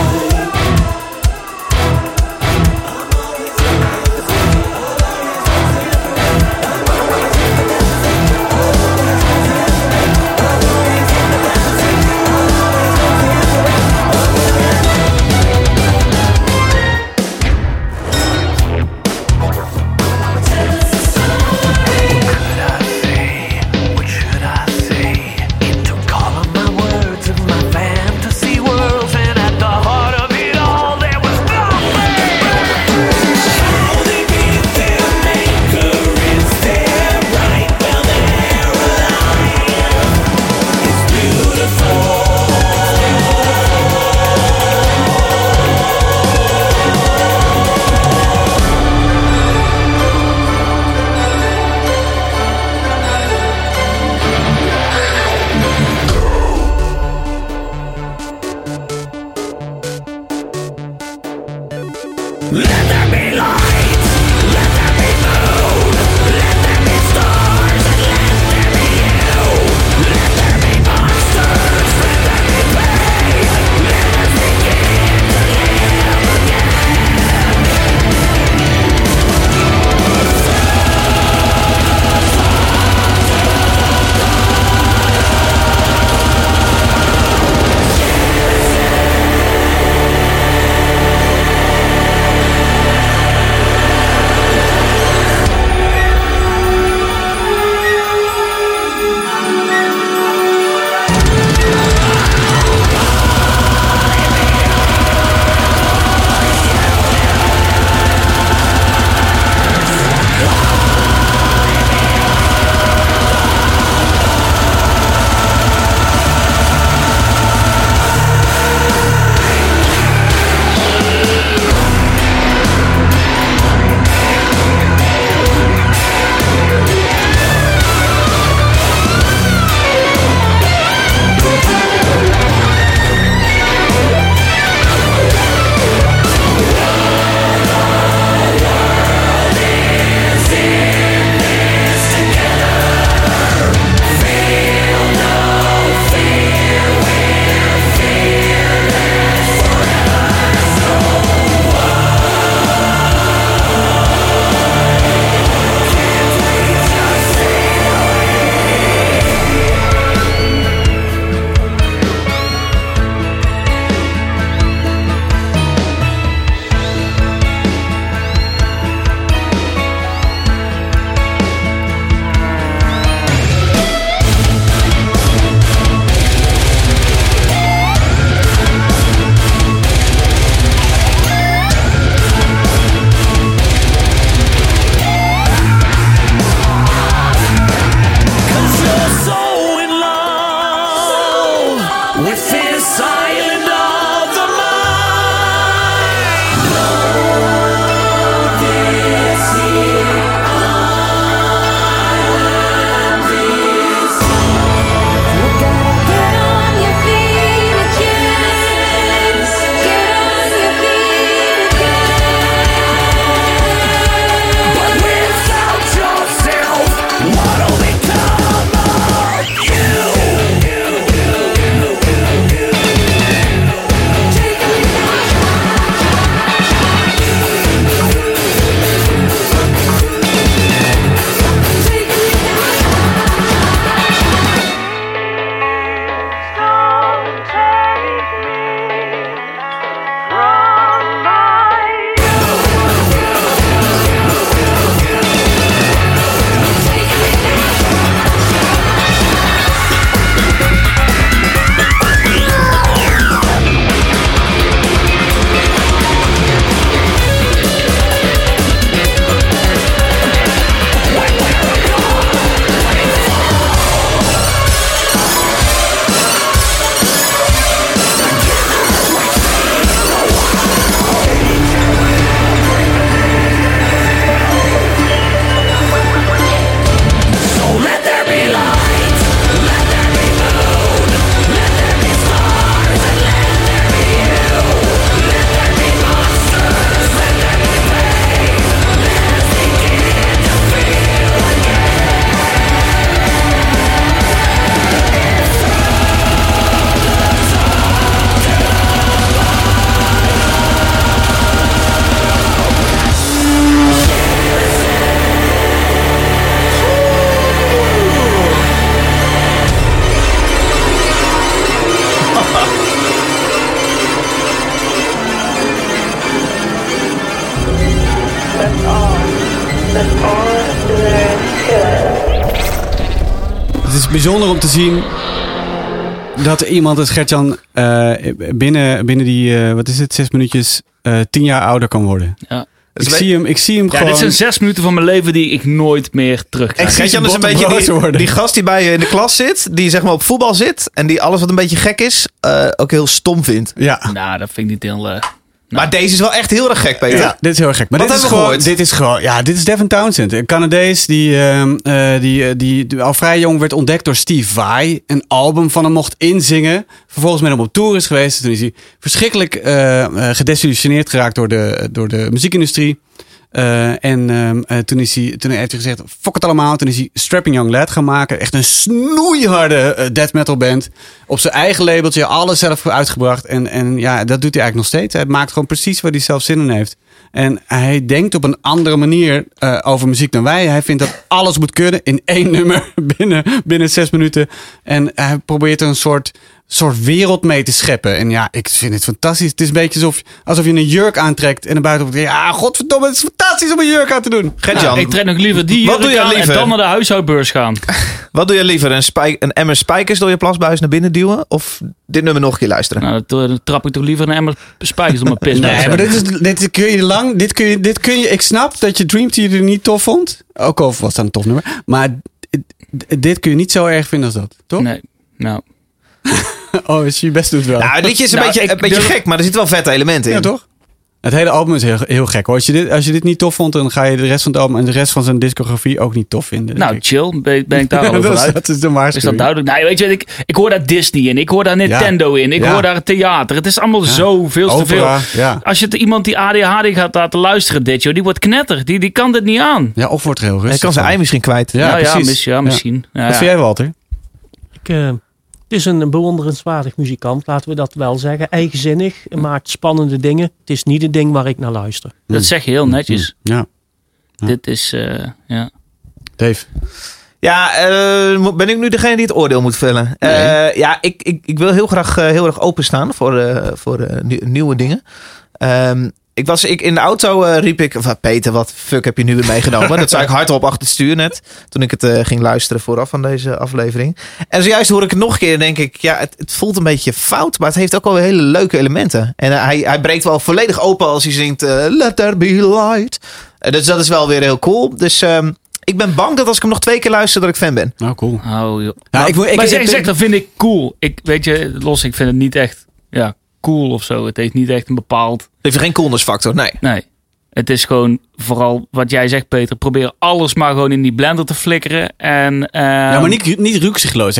Bijzonder om te zien dat er iemand als Gertjan eh, binnen, binnen die, eh, wat is het, zes minuutjes, eh, tien jaar ouder kan worden. Ja. Dus Ik wij- zie hem, ik zie hem Ja, gewoon... dit zijn zes minuten van mijn leven die ik nooit meer terugkrijg. En Gertjan is een beetje die, die gast die bij je in de klas zit, die zeg maar op voetbal zit en die alles wat een beetje gek is, eh, ook heel stom vindt. Ja, Nou, dat vind ik niet heel... Maar deze is wel echt heel erg gek, Peter. Ja, dit is heel erg gek. Maar Wat dit is, gewoon, gehoord? dit is gewoon, ja, dit is Devin Townsend. Een Canadees die, ehm, eh, die, eh, die, die al vrij jong werd ontdekt door Steve Vai. Een album van hem mocht inzingen. Vervolgens met hem op tour is geweest. Toen is hij verschrikkelijk eh, gedesillusioneerd geraakt door de, door de muziekindustrie. Eh, en ehm, eh, toen, is hij, toen heeft hij gezegd, fuck het allemaal. Toen is hij Strapping Young Lad gaan maken. Echt een snoeiharde eh, death metal band. Op zijn eigen labeltje, alles zelf uitgebracht. En, en ja, dat doet hij eigenlijk nog steeds. Hij maakt gewoon precies waar hij zelf zin in heeft. En hij denkt op een andere manier over muziek dan wij. Hij vindt dat alles moet kunnen in één nummer binnen, binnen zes minuten. En hij probeert er een soort, soort wereld mee te scheppen. En ja, ik vind het fantastisch. Het is een beetje alsof, alsof je een jurk aantrekt en naar buiten komt. Ja, godverdomme, het is fantastisch om een jurk aan te doen. Gert-Jan, ik trek nog liever die Wat doe jurk jij aan en liever? dan naar de huishoudbeurs gaan. wat doe je liever? Een, spij- een emmer spijkers door je plasbuis naar binnen duwen? Of dit nummer nog een keer luisteren? Nou, dan trap ik toch liever een emmer spijkers op mijn pis. Nee, maar dit, is, dit kun je lang. Dit kun je, dit kun je. Ik snap dat je Dream Theater niet tof vond. Ook al was dat een tof nummer. Maar dit kun je niet zo erg vinden als dat, toch? Nee, nou. Oh, je best doet wel. Nou, het liedje is een Nou, beetje, ik een beetje gek, maar er zitten wel vette elementen in. ja, toch? Het hele album is heel, heel gek. hoor. Als je, dit, als je dit niet tof vond, dan ga je de rest van het album en de rest van zijn discografie ook niet tof vinden. Nou, ik. chill. Ben, ben ik daar al over dat, is, uit. dat is de Is waarschuwing. dat duidelijk? Nee, weet je, ik, ik hoor daar Disney in. Ik hoor daar Nintendo in. Ik Ja. hoor daar theater. Het is allemaal zo veel te veel. Als je het iemand die ADHD gaat laten luisteren dit, joh, die wordt knetter. Die, die kan dit niet aan. Ja, of wordt er heel rustig. Hij kan zijn ei misschien kwijt. Ja, nou ja, precies. mis, ja, misschien. Ja, Wat vind jij, Walter? Ik, eh, het is een bewonderenswaardig muzikant, laten we dat wel zeggen. Eigenzinnig, maakt spannende dingen. Het is niet het ding waar ik naar luister. Dat zeg je heel netjes. Ja. Dit is, eh, ja. Dave. Ja, eh, mo- ben ik nu degene die het oordeel moet vellen? Eh, ja, ik, ik, ik wil heel graag heel erg openstaan voor, eh, voor eh, nieuw- nieuwe dingen. Ehm, ik was ik, in de auto, eh, riep ik, ah, Peter, wat fuck heb je nu weer meegenomen? dat zei ik hardop achter het stuur net, toen ik het eh, ging luisteren vooraf aan deze aflevering. En zojuist hoor ik het nog een keer en denk ik, ja, het, het voelt een beetje fout, maar het heeft ook wel weer hele leuke elementen. En eh, hij, hij breekt wel volledig open als hij zingt Let There Be Light. Dus dat is wel weer heel cool. Dus ehm, ik ben bang dat als ik hem nog twee keer luister, dat ik fan ben. Nou, cool. Oh, joh. Ja, ik, wil- ik, maar ik- zeg, ik- zeg, dat vind ik cool. Ik, weet je, los, ik vind het niet echt cool of zo. Het heeft niet echt een bepaald... Heeft geen coolness-factor, nee. Nee. Het is gewoon vooral wat jij zegt, Peter. Probeer alles maar gewoon in die blender te flikkeren. En, ehm, Ja, maar niet, niet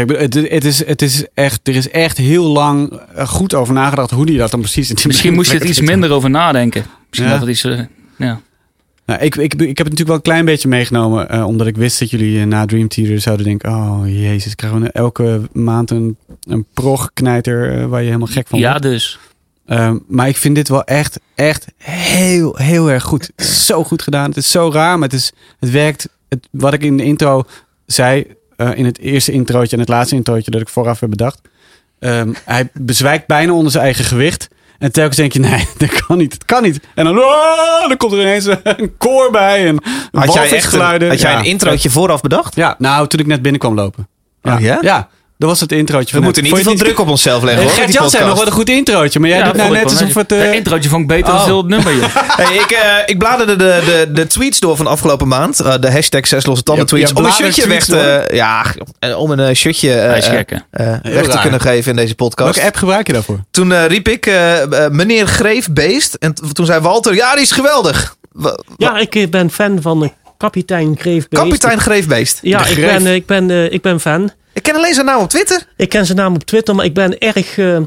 bedoel, Het, het, is, het is echt, er is echt heel lang eh, goed over nagedacht hoe die dat dan precies... in Misschien moest je er iets minder over nadenken. Misschien Ja. dat het iets... eh, ja. Nou, ik, ik, ik heb het natuurlijk wel een klein beetje meegenomen. eh, omdat ik wist dat jullie eh, na Dream Theater zouden denken... Oh, jezus, krijgen we elke maand een, een prog-knijter eh, waar je helemaal gek van ja, wordt. dus. Ehm, maar ik vind dit wel echt, echt heel, heel erg goed. Het is zo goed gedaan. Het is zo raar, maar het, is, het werkt. Het, wat ik in de intro zei, in het eerste introotje en het laatste introotje dat ik vooraf heb bedacht. Ehm, hij bezwijkt bijna onder zijn eigen gewicht. En telkens denk je, nee, dat kan niet. Het kan niet. En dan, oh, dan komt er ineens een koor bij. En Had jij, echt een, walvisgeluiden. had jij een introotje vooraf bedacht? Ja, nou, toen ik net binnenkwam lopen. Oh, ja? Ja, dat was het introotje. We van moeten net. niet te veel het druk op onszelf leggen hoor. Gert die Jan zei nog wat een goed introotje. Maar jij ja, doet nou net wel alsof netjes. het... eh, Het introotje vond ik beter Oh. dan heel het nummer. Hey, ik, eh, ik bladerde de, de, de tweets door van de afgelopen maand. Eh, de hashtag zes losse tanden tweets. ja, om een shirtje weg te... Ja, eh, om een eh, shirtje eh, Hij is eh, gek, hè? eh, weg te kunnen geven in deze podcast. Welke app gebruik je daarvoor? Toen eh, riep ik eh, eh, meneer Greefbeest. En toen zei Walter, ja die is geweldig. Ja, ik eh, ben fan van de kapitein Greefbeest. Kapitein Greefbeest. Ja, ik ben, eh, ik, ben, eh, ik ben fan. Ik ken alleen zijn naam op Twitter. Ik ken zijn naam op Twitter, maar ik ben erg eh,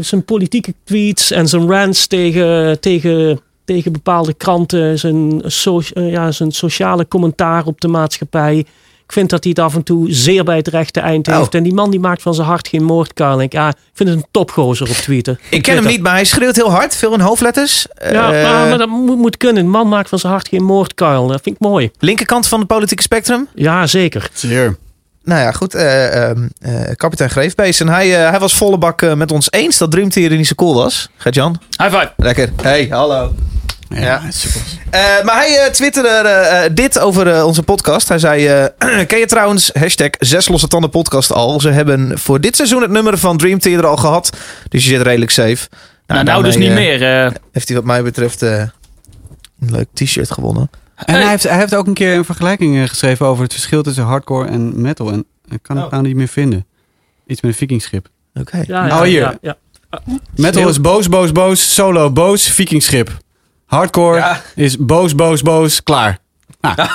zijn politieke tweets en zijn rants tegen, tegen, tegen bepaalde kranten, zijn, so, eh, ja, zijn sociale commentaar op de maatschappij. Ik vind dat hij het af en toe zeer bij het rechte eind Oh. heeft. En die man die maakt van zijn hart geen moordkuil. En Ik, ja, ik vind het een topgozer op Twitter. Ik ken hem niet, maar hij schreeuwt heel hard. Veel in hoofdletters. Ja, Eh, maar, maar dat moet, moet kunnen. Een man maakt van zijn hart geen moordkuil. Dat vind ik mooi. linkerkant van het politieke spectrum. Ja, zeker. Zeer. Nou ja, goed. eh, ehm, eh, kapitein Greefbeest. En hij, eh, hij was volle bak met ons eens dat Dream Theater niet zo cool was. Gert-Jan? High five. Lekker. Hey, hallo. Ja, Ja. super. Eh, maar hij twitterde dit over onze podcast. Hij zei, eh, ken je trouwens hashtag zes losse tanden podcast al? Ze hebben voor dit seizoen het nummer van Dream Theater al gehad. Dus je zit redelijk safe. Nou, nou dus daarmee, niet meer. eh. Heeft hij wat mij betreft een leuk t-shirt gewonnen. En hij heeft, hij heeft ook een keer een vergelijking eh, geschreven over het verschil tussen hardcore en metal. En ik kan het Oh. nou niet meer vinden. Iets met een vikingschip. Oké. Ja, Oh, ja, hier. Ja, ja. Metal is boos, boos, boos. Solo, boos. Vikingschip. Hardcore Ja. is boos, boos, boos. Klaar. Nou, dan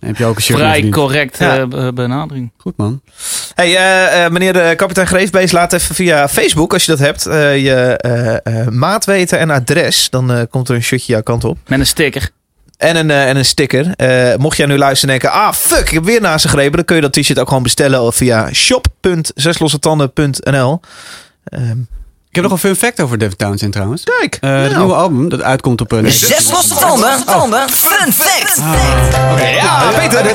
heb je ook een Vrij verdiend. correct Ja. eh, be- benadering. Goed man. Hey, eh, eh, meneer de kapitein Greefbeest, laat even via Facebook, als je dat hebt, eh, je eh, eh, maat weten en adres. Dan eh, komt er een shirtje jouw kant op. Met een sticker. En een, eh, en een sticker. Eh, mocht jij nu luisteren en denken, ah fuck, ik heb weer naast gegrepen. Dan kun je dat t-shirt ook gewoon bestellen via shop.zeslossetanden.nl. Ehm Ik heb nog een fun fact over David Townsend trouwens. kijk, Eh, Het nou. nieuwe album dat uitkomt op een. Zes losse tanden. Tanden. Fun fact. Ja, Peter.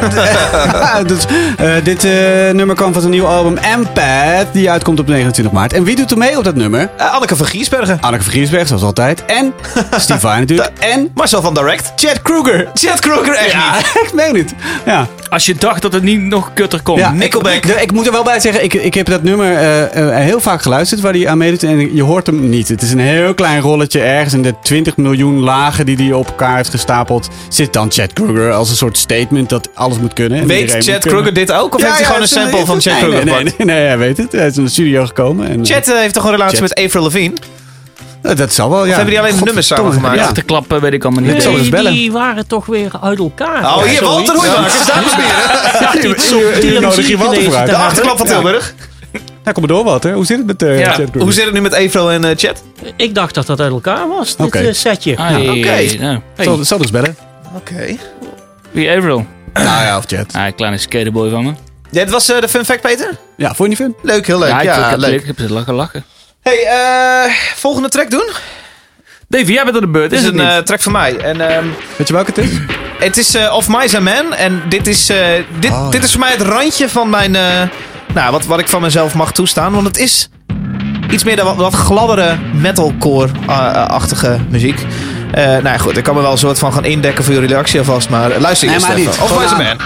Ja, dus, eh, dit eh, nummer kwam van zijn nieuwe album Empath, die uitkomt op 29 maart. En wie doet er mee op dat nummer? Eh, Anneke van Giersbergen. Anneke van Giersberg, zoals altijd. En Steve Vai natuurlijk. En Marcel van Direct. Chad Kroeger. Chad Kroeger, echt Ja, niet. ik meen het. Ja. Als je dacht dat het niet nog kutter komt. Ja, Nickelback. Ik, ik moet er wel bij zeggen, ik, ik heb dat nummer eh, eh, heel vaak geluisterd waar hij aan meedoet. En je hoort hem niet. Het is een heel klein rolletje ergens. in de 20 miljoen lagen die hij op elkaar heeft gestapeld. Zit dan Chad Kroeger als een soort statement dat alles moet kunnen. Weet Chad kunnen. Kroeger dit ook? Of Ja, heeft hij ja, gewoon een sample van Chad nee, Kroeger Nee, nee, nee, nee, hij weet het. Hij is in de studio gekomen. En, Chad eh, heeft toch een relatie Chad. met Avril Lavigne? eh, dat zal wel, ja. Of hebben die alleen de nummers samen gemaakt? Ja. Te klappen weet ik allemaal niet. Nee, die waren toch weer uit elkaar. Oh, hier. Walter Hoijmakers, dames en heren. Ja, die, die, die nodig je Walter gelezen voor uit. te De hebben. achterklap van Ja. Ja, kom maar door wat, hè? Hoe zit het met Ja, Chad Kroeger? Hoe zit het nu met Avril en eh, Chad? Ik dacht dat dat uit elkaar was, dit Oké. eh, setje. Ah, oké. nou, hey. Zal, zal dus bellen. Oké. Wie Avril? Nou ja, of Chad. Ah, een kleine skaterboy van me. Dit was eh, de fun fact, Peter? Ja, vond je niet fun? Leuk, heel leuk. Ja, Ja, ik, heb, leuk. ik heb zitten lachen, lachen. Hey, eh, volgende track doen? Davy, jij bent aan de beurt, Dit is is het een niet? track van mij. En ehm, Weet je welke het is? het is eh, Of Mice and Men. En dit is, eh, dit, Oh, dit ja. is voor mij het randje van mijn... nou, wat, wat ik van mezelf mag toestaan. Want het is iets meer dan wat, wat gladdere metalcore-achtige muziek. Eh, nou ja, goed, ik kan me wel een soort van gaan indekken voor jullie reactie alvast. Maar luister Nee, eerst maar even. niet. Of aan.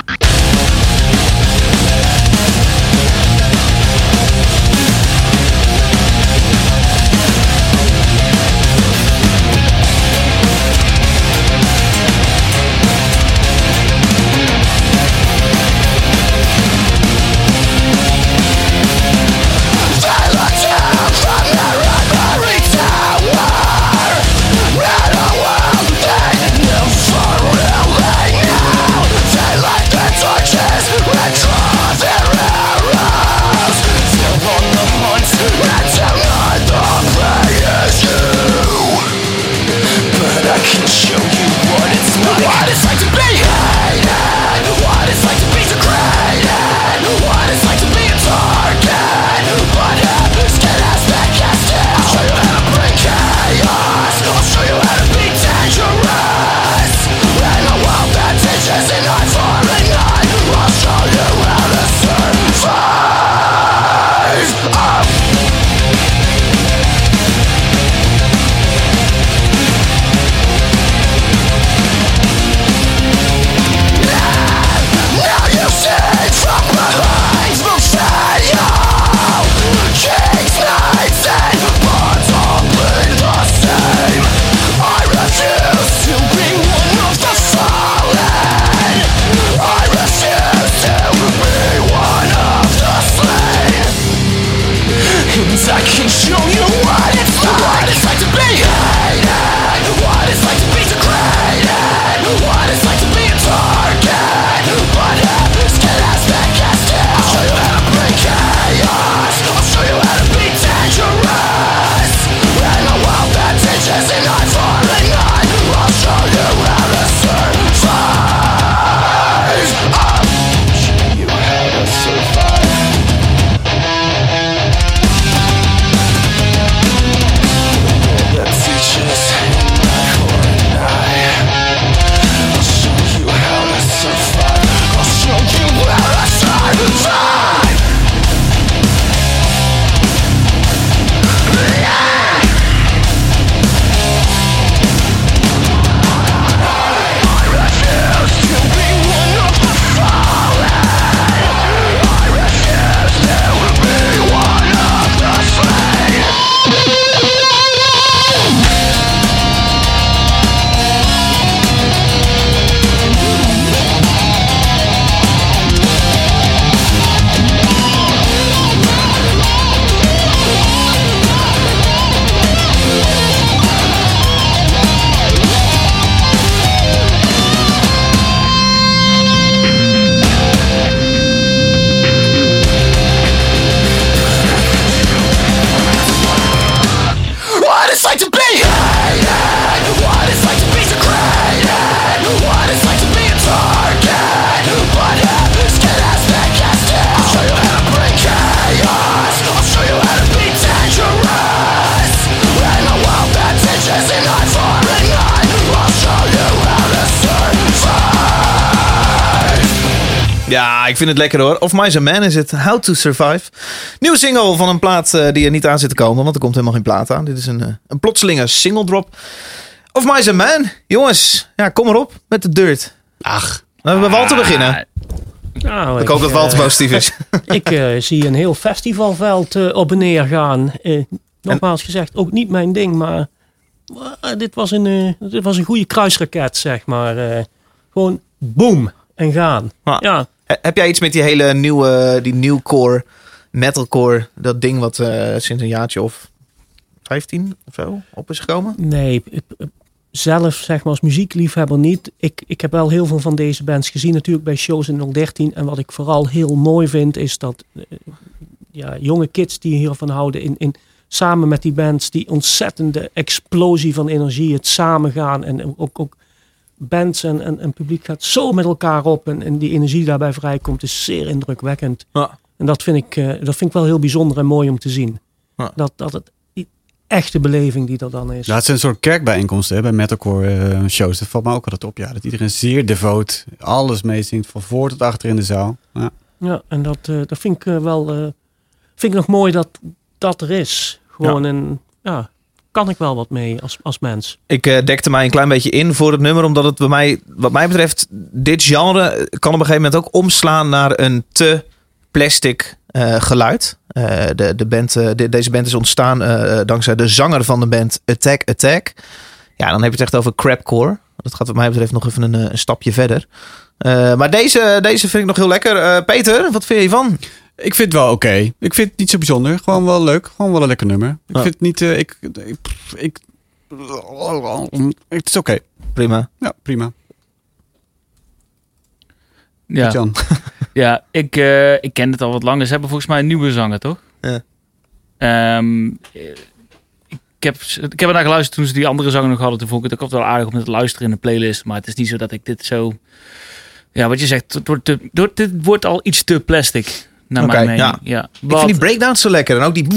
Ik vind het lekker hoor. Of Mice Man is het. How to Survive. Nieuwe single van een plaat eh, die er niet aan zit te komen. Want er komt helemaal geen plaat aan. Dit is een, eh, een plotselinge single drop. Of Mice Man. Jongens, ja, kom erop met de dirt. Ach. Laten we bij Walter beginnen. Nou, Ik hoop dat eh, Walter positief is. Ik eh, zie een heel festivalveld eh, op en neer gaan. Eh, nogmaals gezegd, ook niet mijn ding, maar eh, dit, was een, eh, dit was een goede kruisraket, zeg maar. Eh, gewoon boom en gaan. Ah. Ja, Heb jij iets met die hele nieuwe, die nieuwcore, metalcore, dat ding wat eh, sinds een jaartje of 15 of zo op is gekomen? nee, zelf zeg maar als muziekliefhebber niet. Ik, ik heb wel heel veel van deze bands gezien, natuurlijk bij shows in 013. En wat ik vooral heel mooi vind, is dat eh, ja, jonge kids die hiervan houden, in, in, samen met die bands, die ontzettende explosie van energie, het samengaan en ook, ook bands en, en, en publiek gaat zo met elkaar op en, en die energie die daarbij vrijkomt is zeer indrukwekkend. Ja. En dat vind, ik, eh, dat vind ik wel heel bijzonder en mooi om te zien. Ja. Dat, dat het die echte beleving die er dan is. Ja, het zijn een soort kerkbijeenkomsten hè, bij metalcore eh, shows. Dat valt me ook altijd op. Ja, dat iedereen zeer devoot alles meezingt. Van voor tot achter in de zaal. Ja. Ja, en dat, eh, dat vind ik wel eh, vind ik nog mooi dat dat er is. Gewoon een, ja, kan ik wel wat mee als, als mens. Ik eh, dekte mij een klein beetje in voor het nummer, omdat het bij mij, wat mij betreft, dit genre kan op een gegeven moment ook omslaan naar een te plastic eh, geluid. Eh, de, de band, de- deze band is ontstaan dankzij de zanger van de band Attack Attack. Ja, dan heb je het echt over crapcore. Dat gaat wat mij betreft nog even een, een stapje verder. Maar deze, deze vind ik nog heel lekker. Peter, wat vind je hiervan? Ik vind het wel oké. Ik vind het niet zo bijzonder. Gewoon wel leuk. Gewoon wel een lekker nummer. Ik Ja. vind het niet... eh, ik, ik, ik, het is oké. Prima. Ja, prima. Ja, Jan. ja ik, eh, ik ken het al wat langer. Ze hebben volgens mij een nieuwe zanger, toch? Ja. Ehm, eh, ik, heb, ik heb ernaar geluisterd toen ze die andere zanger nog hadden. Toen vond ik het ook altijd wel aardig om te luisteren in de playlist. Maar het is niet zo dat ik dit zo... Ja, wat je zegt, het wordt, te, dit wordt al iets te plastic. Naar mijn mening. ja. Ja. Ik vind die breakdowns zo lekker. En ook die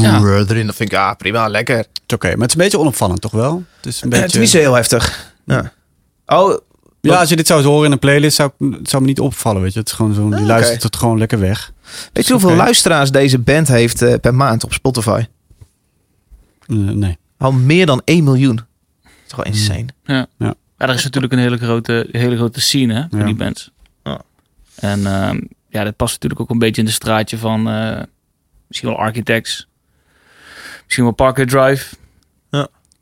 Ja. erin. Dat vind ik, ja, prima, lekker. Het is oké. Maar het is een beetje onopvallend, toch wel? Het is een Eh, Het is beetje... niet zo heel heftig. Ja. Oh, Ja, als je dit zou horen in een playlist, zou, het zou me niet opvallen, weet je. Het is gewoon zo, die oké. luistert het gewoon lekker weg. weet je hoeveel luisteraars deze band heeft eh, per maand op Spotify? Eh, nee. Al meer dan 1 miljoen. Dat is toch wel insane. Ja. Ja. Ja, er is natuurlijk een hele grote, hele grote scene hè, voor Ja. die bands. En ehm, ja, dat past natuurlijk ook een beetje in de straatje van eh, misschien wel Architects. Misschien wel Parker Drive.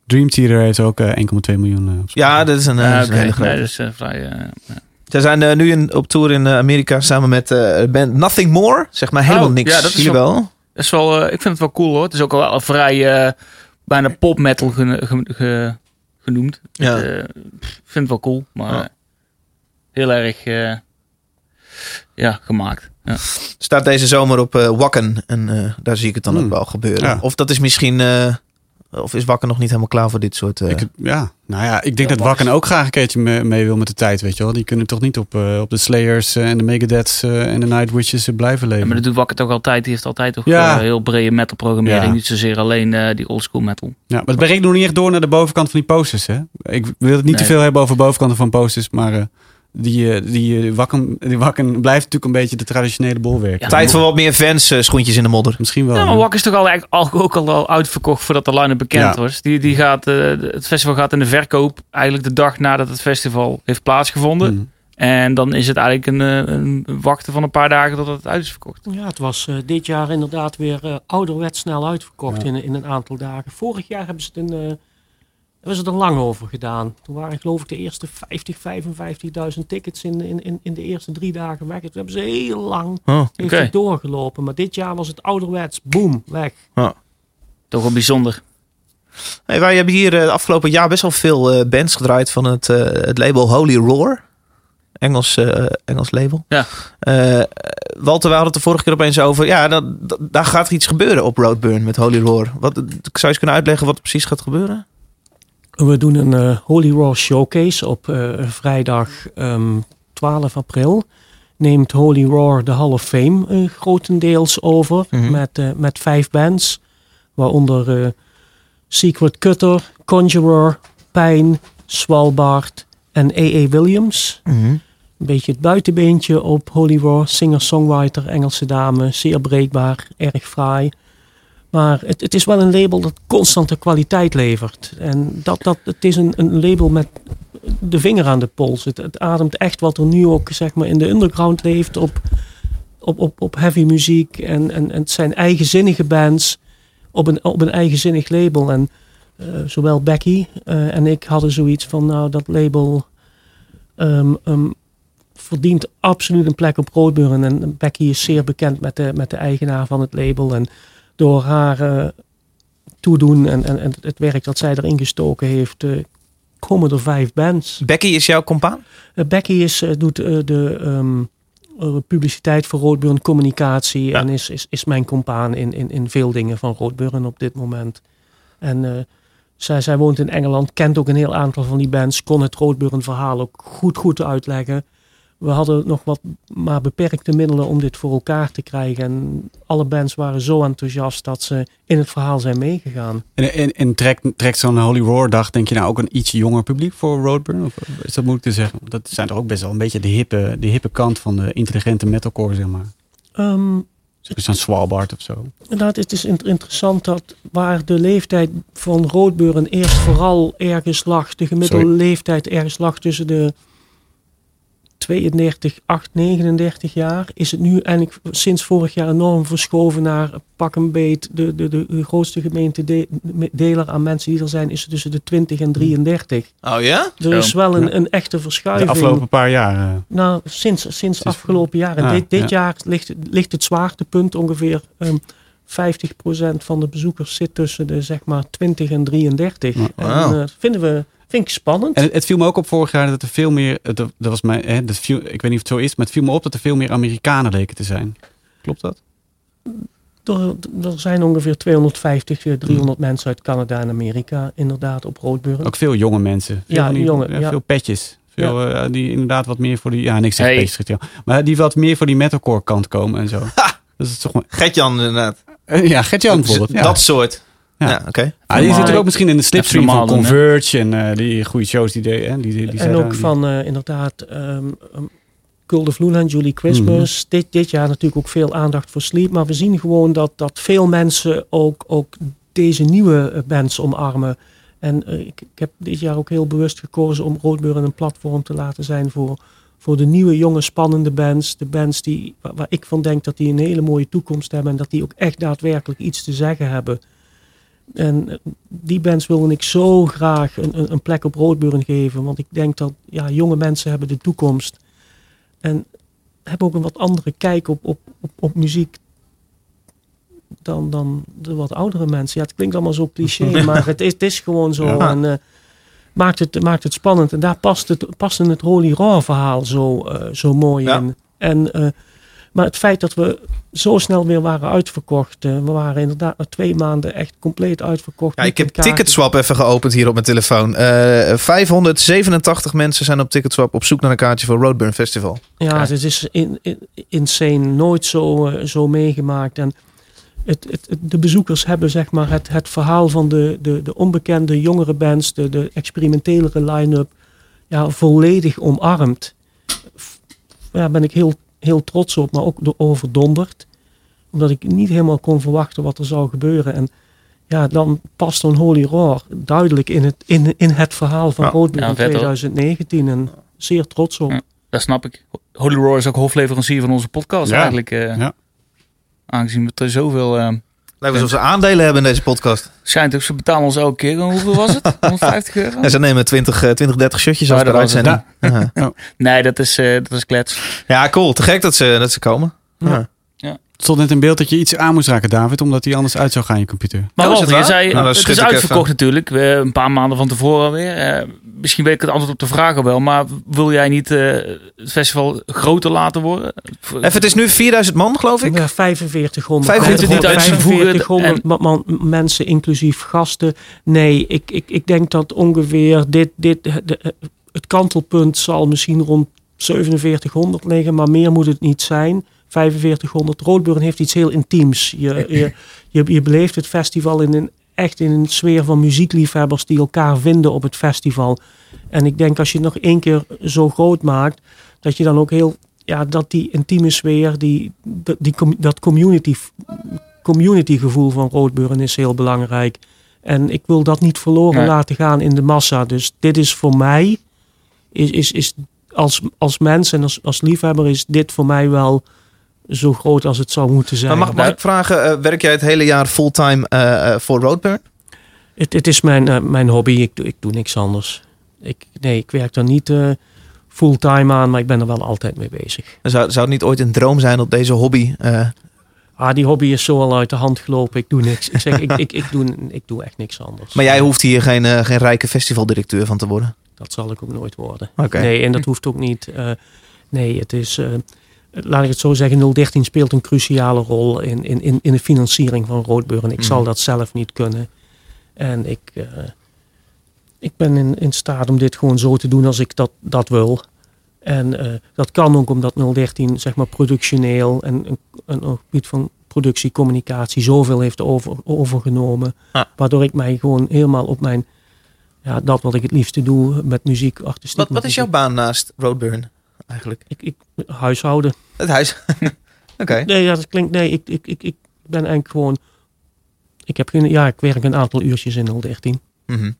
Dream Theater heeft ook eh, 1,2 miljoen. eh, op Ja, dat is een, eh, Ja, dat is een oké. hele grote. Nee, dat is eh, vrij... eh, ja. Ze zijn eh, nu in, op tour in Amerika samen met eh, de band Nothing More. Zeg maar helemaal Oh, niks. ja, dat is wel- wel? Dat is wel, eh, ik vind het wel cool hoor. Het is ook wel vrij eh, bijna pop metal gene- ge- ge- genoemd. Ja. Ik vind het wel cool, maar Ja. heel erg eh, ja, gemaakt. Ja. Staat deze zomer op eh, Wakken. En eh, daar zie ik het dan Hmm. ook wel gebeuren. Ja. Of dat is misschien... eh, of is Wakken nog niet helemaal klaar voor dit soort... eh, Ik, ja, nou ja, ik denk dat Wakken ook graag een keertje mee, mee wil met de tijd, weet je wel. Die kunnen toch niet op, eh, op de Slayers en de Megadeths eh, en de Nightwishes blijven Ja, leven. maar dat doet Wakker toch altijd. Die heeft altijd toch Ja. heel brede metal programmering. Ja. Niet zozeer alleen eh, die oldschool metal. Ja, maar het breekt nog niet echt door naar de bovenkant van die posters, hè. Ik wil het niet te veel hebben over bovenkanten van posters, maar eh, die, eh, die, eh, wakken, die wakken blijft natuurlijk een beetje de traditionele bolwerk. Ja. Tijd voor wat meer fans, eh, schoentjes in de modder. Misschien wel. Ja, maar Wakker is toch al, eigenlijk al, ook al, al uitverkocht voordat de line-up bekend Ja. was. Die, die gaat, het festival gaat in de verkoop eigenlijk de dag nadat het festival heeft plaatsgevonden. Hmm. En dan is het eigenlijk een, een wachten van een paar dagen totdat het uit is verkocht. Ja, het was dit jaar inderdaad weer ouderwets snel uitverkocht Ja. in, in een aantal dagen. Vorig jaar hebben ze het, een, eh, hebben ze het er lang over gedaan. Toen waren geloof ik de eerste 50, 55.000 tickets in, in, in, in de eerste drie dagen weg. Toen hebben ze heel lang Oh. heeft het doorgelopen. Maar dit jaar was het ouderwets, boom, weg. Toch wel bijzonder. Hey, wij hebben hier eh, afgelopen jaar best wel veel eh, bands gedraaid van het, eh, het label Holy Roar. Engels, eh, Engels label. Ja. Eh, Walter, we hadden het de vorige keer opeens over. Ja, dat, dat- daar gaat iets gebeuren op Roadburn met Holy Roar. Wat, zou je eens kunnen uitleggen wat er precies gaat gebeuren? We doen een eh, Holy Roar Showcase op eh, vrijdag ehm, 12 april. Neemt Holy Roar de Hall of Fame eh, grotendeels over Mhm. met, met vijf bands. Waaronder Secret Cutter, Conjurer, Pijn, Svalbard en A.A. Williams. een beetje het buitenbeentje op Holy War. Singer-songwriter, Engelse dame, zeer breekbaar, erg fraai. Maar het, het is wel een label dat constante kwaliteit levert. En dat, dat, het is een, een label met de vinger aan de pols. Het, ademt echt wat er nu ook zeg maar, in de underground leeft op, op, op, op heavy muziek. En, en, het zijn eigenzinnige bands op een, op een eigenzinnig label. En eh, zowel Becky eh, en ik hadden zoiets van, nou dat label ehm, ehm, verdient absoluut een plek op Roodburn. En Becky is zeer bekend met de, met de eigenaar van het label. En door haar eh, toedoen en, en, en het werk dat zij erin gestoken heeft, eh, komen er vijf bands. Becky is jouw compaan? Eh, Becky is, doet de eh, publiciteit voor Roodburn, communicatie en is, is, is mijn compaan in, in, in veel dingen van Roodburn op dit moment. En zij, zij woont in Engeland, kent ook een heel aantal van die bands, kon het Roodburn verhaal ook goed, goed uitleggen. We hadden nog wat maar beperkte middelen om dit voor elkaar te krijgen. En alle bands waren zo enthousiast dat ze in het verhaal zijn meegegaan. En, en, en trekt, trekt zo'n Holy Roar dag, denk je nou ook een iets jonger publiek voor Roadburn? Of is dat moeilijk te zeggen? Dat zijn toch ook best wel een beetje de hippe, de hippe kant van de intelligente metalcore, zeg maar. Ehm, Zo'n Svalbard of zo. Inderdaad, het is int- interessant dat waar de leeftijd van roodbeuren eerst vooral ergens lag, de gemiddelde Sorry. leeftijd ergens lag tussen de 32, 8, 39 jaar, is het nu eigenlijk sinds vorig jaar enorm verschoven naar pak een beet. De, de, de, de grootste gemeente de- deler aan mensen die er zijn, is tussen de 20 en 33. Oh ja? Er is wel een, Ja. een echte De verschuiving. afgelopen paar jaar. eh, Nou, sinds, sinds afgelopen jaar. En Ah, dit, dit ja. jaar ligt, ligt het zwaartepunt ongeveer ehm 50% van de bezoekers zit tussen de zeg maar 20 en 33. En Wauw. eh, vinden we vind ik spannend. En het, het viel me ook op vorig jaar dat er veel meer, dat, dat was mijn, hè, dat viel, ik weet niet of het zo is, maar het viel me op dat er veel meer Amerikanen leken te zijn. Klopt dat? Er, er zijn ongeveer 250, eh, 300 mensen uit Canada en Amerika inderdaad op Roodburg. Ook veel jonge mensen. Veel Ja, die- jonge, ja. Veel petjes. Veel eh, die inderdaad wat meer voor die, ja niks zeg Hey. petjes, ja. maar die wat meer voor die metalcore kant komen en zo. Dat is toch wel- Gert-Jan inderdaad. Eh, ja, Gert-Jan bijvoorbeeld. Ja. Dat soort. Ja. Ja, oké. Ah, die zit er ook misschien in de slipstream van? Converge en eh, die goede shows die deed. Hè? Die, die, die en ook van eh, inderdaad ehm um, Kulde Vloeland, Julie Christmas. dit, dit jaar natuurlijk ook veel aandacht voor Sleep. Maar we zien gewoon dat, dat veel mensen ook, ook deze nieuwe eh, bands omarmen. En ik, ik heb dit jaar ook heel bewust gekozen om Roodburn een platform te laten zijn voor, voor de nieuwe, jonge, spannende bands. De bands die, waar, waar ik van denk dat die een hele mooie toekomst hebben. En dat die ook echt daadwerkelijk iets te zeggen hebben. En eh, die bands wilde ik zo graag een, een, een plek op Roodburn geven. Want ik denk dat ja, jonge mensen hebben de toekomst. En hebben ook een wat andere kijk op, op, op, op muziek dan, dan de wat oudere mensen. Ja, het klinkt allemaal zo cliché, maar het is, het is gewoon zo. Ja. En, eh, maakt, het, maakt het spannend. En daar past het, past in het Holy Raw verhaal zo, eh, zo mooi Ja. in. En, maar het feit dat we zo snel weer waren uitverkocht. eh, we waren inderdaad na twee maanden echt compleet uitverkocht. Ja, ik heb. Ticketswap even geopend hier op mijn telefoon. Eh 587 mensen zijn op Ticketswap op zoek naar een kaartje voor Roadburn Festival. Ja, het is in, in, insane. Nooit zo, eh, zo meegemaakt. En het, het, het- de bezoekers hebben zeg maar het, het verhaal van de, de, de onbekende jongere bands, de, de experimentelere line-up, ja, volledig omarmd. Ja, ben ik heel, heel trots op, maar ook door overdonderd. Omdat ik niet helemaal kon verwachten wat er zou gebeuren. En ja, dan past zo'n Holy Roar duidelijk in het, in, in het verhaal van Ja, in vet, hoor. 2019. En zeer trots op. Ja. Dat snap ik. Holy Roar is ook hoofdleverancier van onze podcast Ja. eigenlijk. eh, Ja. Aangezien we er zoveel... eh Lijkt alsof ze aandelen hebben in deze podcast. schijnt ook, ze betalen ons elke keer. Hoeveel was het? 150 euro? Ja, ze nemen 20, eh, 20 30 shirtjes Oh, af per dat was het. uitzending. Ja. Nee, dat is, eh, dat is klets. ja, cool. Te gek dat ze, dat ze komen. Ja. Het stond net in beeld dat je iets aan moest raken, David, omdat die anders uit zou gaan, je computer. Maar het je zei, Nou, het is uitverkocht even. natuurlijk. We, een paar maanden van tevoren alweer. Eh, misschien weet ik het antwoord op de vraag al wel. Maar wil jij niet eh, het festival groter laten worden? Even, het is nu 4000 man, geloof ik. Ja, 4500. 4500 mensen. 4500 ma- man- mensen, inclusief gasten. Nee, ik, ik, ik denk dat ongeveer dit, dit, de- het kantelpunt zal misschien rond 4700 liggen, maar meer moet het niet zijn. 4500. Roodburn heeft iets heel intiems. Je, je, je, je beleeft het festival in een, echt in een sfeer van muziekliefhebbers die elkaar vinden op het festival. En ik denk als je het nog één keer zo groot maakt, dat je dan ook heel, ja, dat die intieme sfeer, die, dat, die, dat community, community gevoel van Roodburn is heel belangrijk. En ik wil dat niet verloren Nee. laten gaan in de massa. Dus dit is voor mij, is, is, is als, als mens en als, als liefhebber, is dit voor mij wel zo groot als het zou moeten zijn. Maar mag, mag ik vragen, eh, werk jij het hele jaar fulltime eh, eh, voor Roadburn? Het, het is mijn, mijn hobby. Ik, doe- ik doe niks anders. Ik, nee, ik werk er niet fulltime aan, maar ik ben er wel altijd mee bezig. Zou, zou het niet ooit een droom zijn dat deze hobby... Ah, die hobby is zo al uit de hand gelopen. Ik doe niks. Ik zeg, ik, ik, ik, doe, ik doe echt niks anders. maar jij hoeft hier geen, geen rijke festivaldirecteur van te worden? Dat zal ik ook nooit worden. Oké. Nee, en dat hoeft ook niet. nee, het is... laat ik het zo zeggen, 013 speelt een cruciale rol in, in, in, in de financiering van Roodburn. Ik zal Mhm. dat zelf niet kunnen. En ik, eh, ik ben in, in staat om dit gewoon zo te doen als ik dat, dat wil. En eh, dat kan ook omdat 013 zeg maar productioneel en een, een, gebied van productie, communicatie zoveel heeft over, overgenomen. Ah. Waardoor ik mij gewoon helemaal op mijn, ja, dat wat ik het liefste doe met muziek, artistiek. Wat, wat is jouw baan naast Roadburn eigenlijk? Ik, ik, huishouden. Het huis. Oké. Nee, ja, dat klinkt. Nee, ik, ik, ik, ik ben eigenlijk gewoon. Ik heb geen. Ja, ik werk een aantal uurtjes in 013. Mhm.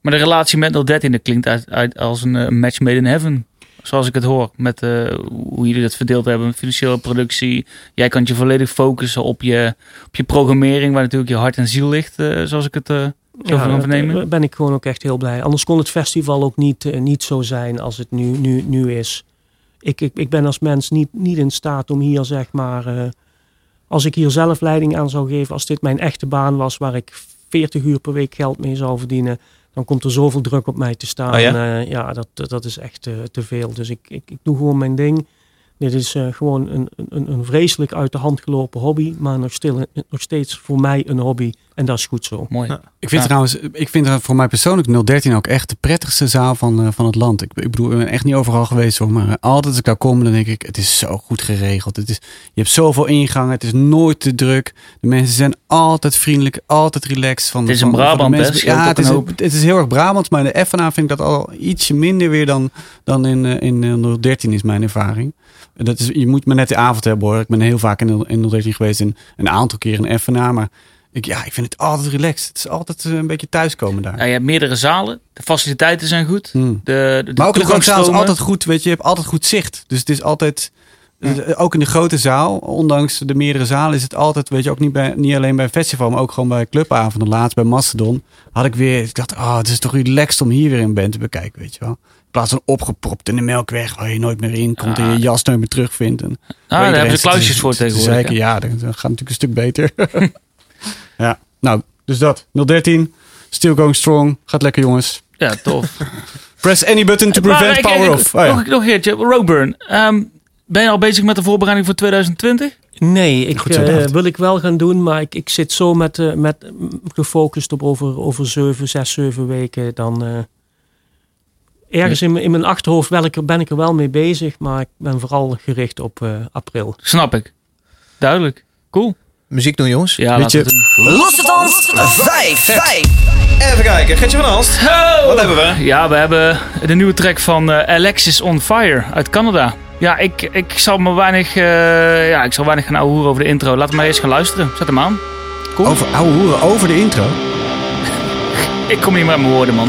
Maar de relatie met 013 dat klinkt uit, uit als een eh, match made in heaven. Zoals ik het hoor. Met eh, hoe jullie dat verdeeld hebben. Financiële productie. Jij kan je volledig focussen op je, op je programmering. Waar natuurlijk je hart en ziel ligt. eh, zoals ik het eh van daar vernemen. ben ik gewoon ook echt heel blij. Anders kon het festival ook niet, eh, niet zo zijn als het nu, nu, nu is. Ik, ik, ik ben als mens niet, niet in staat om hier zeg maar. eh, als ik hier zelf leiding aan zou geven, als dit mijn echte baan was, waar ik 40 uur per week geld mee zou verdienen, dan komt er zoveel druk op mij te staan. Oh ja? Eh, ja, dat, dat is echt eh, te veel. Dus ik, ik, ik doe gewoon mijn ding. Dit is eh, gewoon een, een, een vreselijk uit de hand gelopen hobby, maar nog, stil, nog steeds voor mij een hobby. En dat is goed zo. Mooi. Ik vind Ja. trouwens, ik vind er voor mij persoonlijk 013 ook echt de prettigste zaal van, eh, van het land. Ik, ik bedoel, ik ben echt niet overal geweest hoor, maar altijd als ik daar kom, dan denk ik, het is zo goed geregeld. Het is, je hebt zoveel ingangen, het is nooit te druk. De mensen zijn altijd vriendelijk, altijd relaxed. Van, Het is van- een van Brabant, hè? Ja, het is, het is heel erg Brabant, maar in de FNA vind ik dat al ietsje minder weer dan, dan in, eh, in eh, 013 is mijn ervaring. Dat is, je moet maar net de avond hebben hoor. Ik ben heel vaak in, in 013 geweest en een aantal keer in FNA, maar ik, ja, ik vind het altijd relaxed. Het is altijd eh, een beetje thuiskomen daar. Ja, je hebt meerdere zalen. De faciliteiten zijn goed. Hmm. De, de Maar ook de is altijd goed, weet je, je hebt altijd goed zicht. Dus het is altijd, eh, ook in de grote zaal, ondanks de meerdere zalen, is het altijd, weet je, ook niet, bij, niet alleen bij festival, maar ook gewoon bij clubavonden. Laatst bij Mastodon had ik weer, ik dacht, oh, het is toch relaxed om hier weer een band te bekijken, weet je wel. In plaats van opgepropt in de melkweg, waar je nooit meer in komt en je jas nooit meer terugvindt. En Ah, daar hebben ze kluisjes voor tegenwoordig. Zeker, ja, dat gaat natuurlijk een stuk beter. ja, nou, dus dat. 013, still going strong. Gaat lekker, jongens. Ja, tof. Press any button to prevent power off. Oh, ja. nog, nog een keertje. Roadburn. Ehm, ben je al bezig met de voorbereiding voor 2020? Nee, ik, Goed eh, David. wil ik wel gaan doen, maar ik, ik zit zo met, eh, met gefocust op over, over zeven, zes, zeven weken. Dan eh, ergens in, mijn- in mijn achterhoofd ben ik, er, ben ik er wel mee bezig, maar ik ben vooral gericht op eh, april. Snap ik. Duidelijk. Cool. Muziek doen, jongens. Ja, Weet je- we het doen. Los het ons, 5, 5. Even kijken. Gertje van Alst. Wat hebben we? Ja, we hebben de nieuwe track van eh, Alexis on Fire uit Canada. Ja, ik, ik zal me weinig, eh, ja, ik zal weinig gaan ouwehoeren over de intro. Laten we maar eerst gaan luisteren. Zet hem aan. Cool. Over over de intro. Ik kom niet met mijn woorden, man.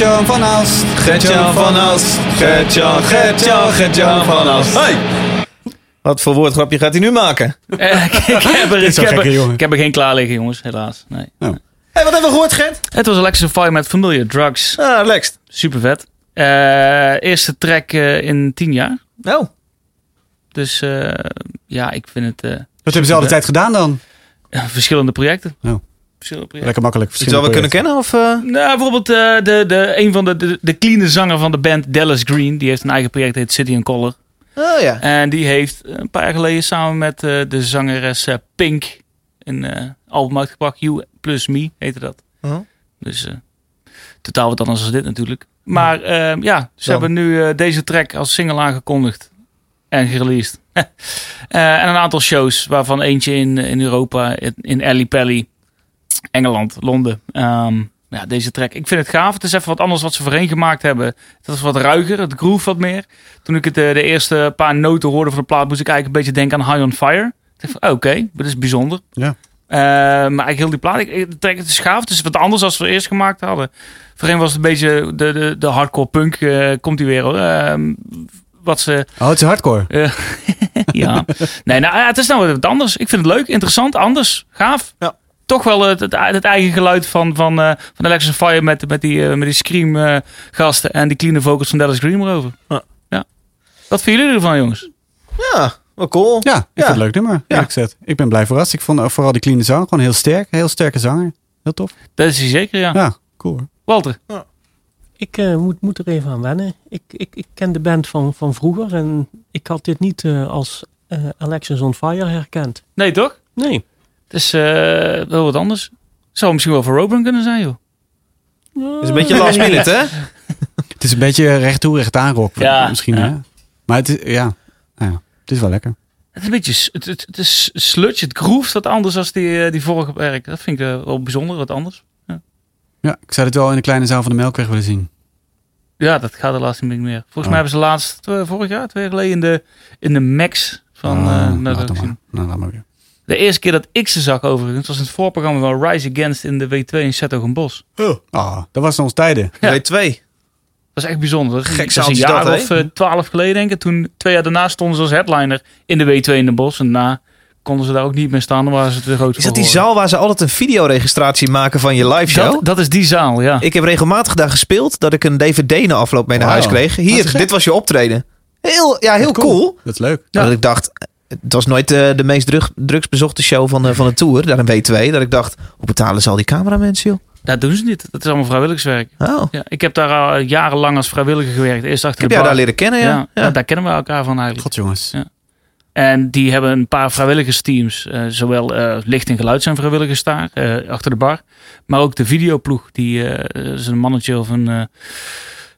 Gertjan van Aalst. Gertjan van Aalst. Gertjan, Gertjan, Gertjan van Aalst. Hey! Wat voor woordgrapje gaat hij nu maken? Eh, ik, ik heb er, ik, heb er, ik heb er geen klaar liggen, jongens, helaas. Nee. Hey, wat hebben we gehoord, Gert? Het was Alexis Fire met Familiar Drugs. Ah, Lex. Super vet. Eh, eerste track eh, in tien jaar. Oh, Dus eh, ja, ik vind het... eh, Wat hebben ze al de tijd gedaan dan? ja, verschillende projecten. Oh. Lekker makkelijk. iets wat we kunnen kennen? Of, eh? Nou, bijvoorbeeld eh, de, de, een van de, de, de clean zanger van de band Dallas Green. Die heeft een eigen project, heet City and Color. Oh ja. En die heeft een paar jaar geleden samen met eh, de zangeres Pink een eh, album uitgebracht. You Plus Me heette dat. Oh. Dus eh, totaal wat anders dan dit natuurlijk. Maar eh, ja, ze Dan. hebben nu deze track als single aangekondigd en gereleased. Eh, en een aantal shows, waarvan eentje in, in Europa, in, in Alley Pally, Engeland, Londen. Ehm, ja, deze track. Ik vind het gaaf. Het is even wat anders wat ze voorheen gemaakt hebben. Het is wat ruiger, het groove wat meer. Toen ik het, eh, de eerste paar noten hoorde van de plaat, moest ik eigenlijk een beetje denken aan High on Fire. Ik dacht van, oké, dat is bijzonder. Ja. Eh, maar ik heel die plaat, ik, de track, het is gaaf. Het is wat anders dan we eerst gemaakt hadden. Voorheen was het een beetje de, de, de hardcore punk, eh, komt hij weer. Ehm, wat ze Oh, het is hardcore. ja. Nee, nou, ja, het is nou wat anders. Ik vind het leuk, interessant, anders, gaaf. Ja. Toch wel het, het, het eigen geluid van, van, eh van Alexis on Fire met, met die, eh, met die scream eh, gasten en die clean vocals van Dallas Green erover. Ja. ja. Wat vinden jullie ervan, jongens? Ja, wel cool. Ja, ik Ja. vind het leuk nummer. gezegd. Ik ben blij verrast. Ik vond vooral die clean zang gewoon heel sterk. Heel sterke zanger. Heel tof. Dat is hij zeker, ja. Ja, cool hoor. Walter? Ik eh, moet, moet er even aan wennen. Ik, ik, ik ken de band van, van vroeger en ik had dit niet eh, als eh, Alexis on Fire herkend. Nee, toch? Nee. Het is eh, wel wat anders. Zou misschien wel voor Roburn kunnen zijn, joh. is een beetje last minute, hè? Het is een beetje recht toe, recht aan rock. Ja, Misschien ja. hè. Maar het is, ja. Nou ja, het is wel lekker. Het is een beetje, het, het, het is sludge, het groeft wat anders dan die, eh, die vorige werk. Dat vind ik eh, wel bijzonder, wat anders. Ja, ik zou het wel in de kleine zaal van de Melkweg willen zien. Ja, dat gaat helaas niet meer. Volgens Oh. mij hebben ze laatst, vorig jaar, twee jaar geleden, in de, in de Max van... Oh, eh, laat nou, dan dat maar. Nou, laat maar weer. De eerste keer dat ik ze zag overigens, was in het voorprogramma van Rise Against in de W2 in Zetogenbos. Ah, dat was ons tijden. Ja. Ja. twee. Dat is echt bijzonder. Dat Gek dat een jaar dat, of eh, twaalf geleden denk ik. Toen twee jaar daarna stonden ze als headliner in de W2 in de Bos. En daarna konden ze daar ook niet meer staan. Dan waren ze te groot Is dat die zaal waar ze altijd een videoregistratie maken van je live show? Dat, dat is die zaal, ja. Ik heb regelmatig daar gespeeld dat ik een DVD na afloop mee naar huis kreeg. Hier, dit was je optreden. Heel, ja, heel cool. Dat is leuk. Dat ik dacht, het was nooit eh, de meest drug, drugsbezochte show van de, van de tour. Daar een W2. Dat ik dacht, hoe betalen ze al die cameramensen, joh? Dat doen ze niet. Dat is allemaal vrijwilligerswerk. Oh, Ja, ik heb daar al jarenlang als vrijwilliger gewerkt. Eerst ik achter heb de jou bar. daar leren kennen, ja. ja, ja. ja, daar kennen we elkaar van eigenlijk. God jongens. Ja. En die hebben een paar vrijwilligersteams. eh, zowel eh, licht en geluid zijn vrijwilligers daar, eh, achter de bar. Maar ook de videoploeg. Die eh, is een mannetje of een...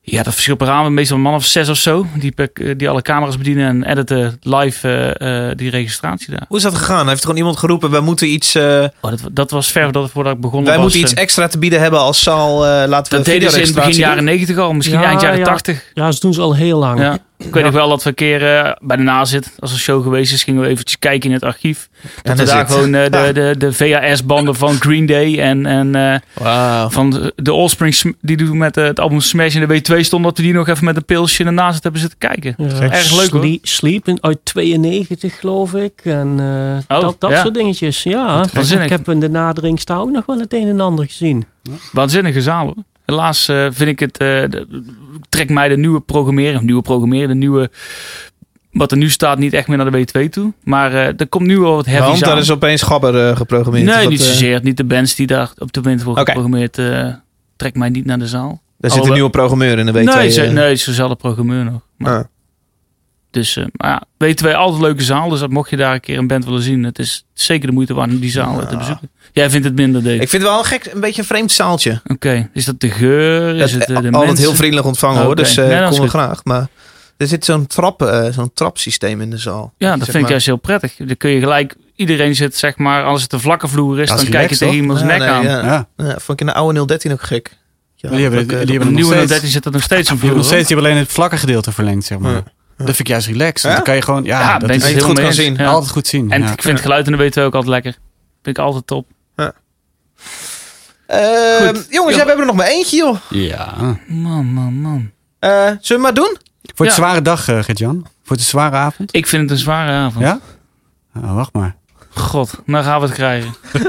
ja, dat verschilt per raam. Meestal een man of zes of zo. Die, per- die alle camera's bedienen en editen live eh, eh, die registratie daar. Hoe is dat gegaan? Heeft gewoon iemand geroepen, wij moeten iets, eh, Oh, dat, dat was ver voordat, voordat ik begon. wij was, moeten iets extra te bieden hebben als zaal. eh, laten we Dat deden ze in begin jaren negentig al. Misschien Ja, eind jaren ja. tachtig. Ja, dat doen ze al heel lang. Ja. Ik weet nog wel dat we een keer eh, bij de nazit, als een show geweest is, gingen we eventjes kijken in het archief. Dat we daar zit- gewoon eh, de, de, de VHS-banden van Green Day en, en eh, Wauw. van de, de Allspring, die doen met het album Smash in de W2 stond, dat we die nog even met een pilsje ernaast hebben zitten kijken. Ja. Erg leuk, hoor. Sle- Sleep uit 92 geloof ik. En eh, Oh, dat, dat ja. soort dingetjes. Ja, ik heb in de naderingsta ook nog wel het een en ander gezien. Waanzinnige zaal hoor. Helaas eh, vind ik het, de- trekt mij de nieuwe programmeren, nieuwe programmeren, de nieuwe, wat er nu staat, niet echt meer naar de W2 toe. Maar eh, er komt nu wel wat heavy Want daar is opeens Gabber geprogrammeerd. Nee, Wat, niet zozeer. Niet de bands die daar op dit moment worden Oké. geprogrammeerd, trekt mij niet naar de zaal. Daar zit een nieuwe programmeur in de W2. nee, ze, nee, het is dezelfde programmeur nog. Maar, Ah. Dus, eh, maar ja, W2 altijd een leuke zaal. Dus dat mocht je daar een keer een band willen zien. Het is zeker de moeite waard om die zaal eh, te bezoeken. Jij vindt het minder, Dave. Ik vind het wel een gek, een beetje een vreemd zaaltje. Oké, is dat de geur? Is Het, het eh, de altijd mensen? heel vriendelijk ontvangen hoor, Oké. dus eh Nee, kom er goed. graag. Maar er zit zo'n trap, eh, zo'n trapsysteem in de zaal. Ja, dat vind ik juist heel prettig. Dan kun je gelijk, iedereen zit zeg maar, als het een vlakke vloer is, Ja, dan kijk je tegen iemands Ja, nek nee, aan. Ja. Ja. Ja, vond ik in de oude 013 ook gek. Ja, Die hebben- ook, eh, die hebben nog nieuwe steeds- 13 zit er nog steeds een Je hebt vloer. nog steeds, hoor. die hebben alleen het vlakke gedeelte verlengd, zeg maar. Dat vind ik juist relaxed. Want Ja? dan kan je gewoon, ja, Ja, dat ben is het het goed kan zien. Ja. altijd goed zien. En ja. ik vind het geluid in de W2 ook altijd lekker. Vind ik altijd top. Eh, Goed. jongens, ja, we hebben er nog maar eentje joh. Ja. Man, man, man. Eh, zullen we maar doen? Voor Ja. het zware dag, eh Gert-Jan? Voor de zware avond? Ik vind het een zware avond. Ja? Oh, wacht maar. God, nou gaan we het krijgen.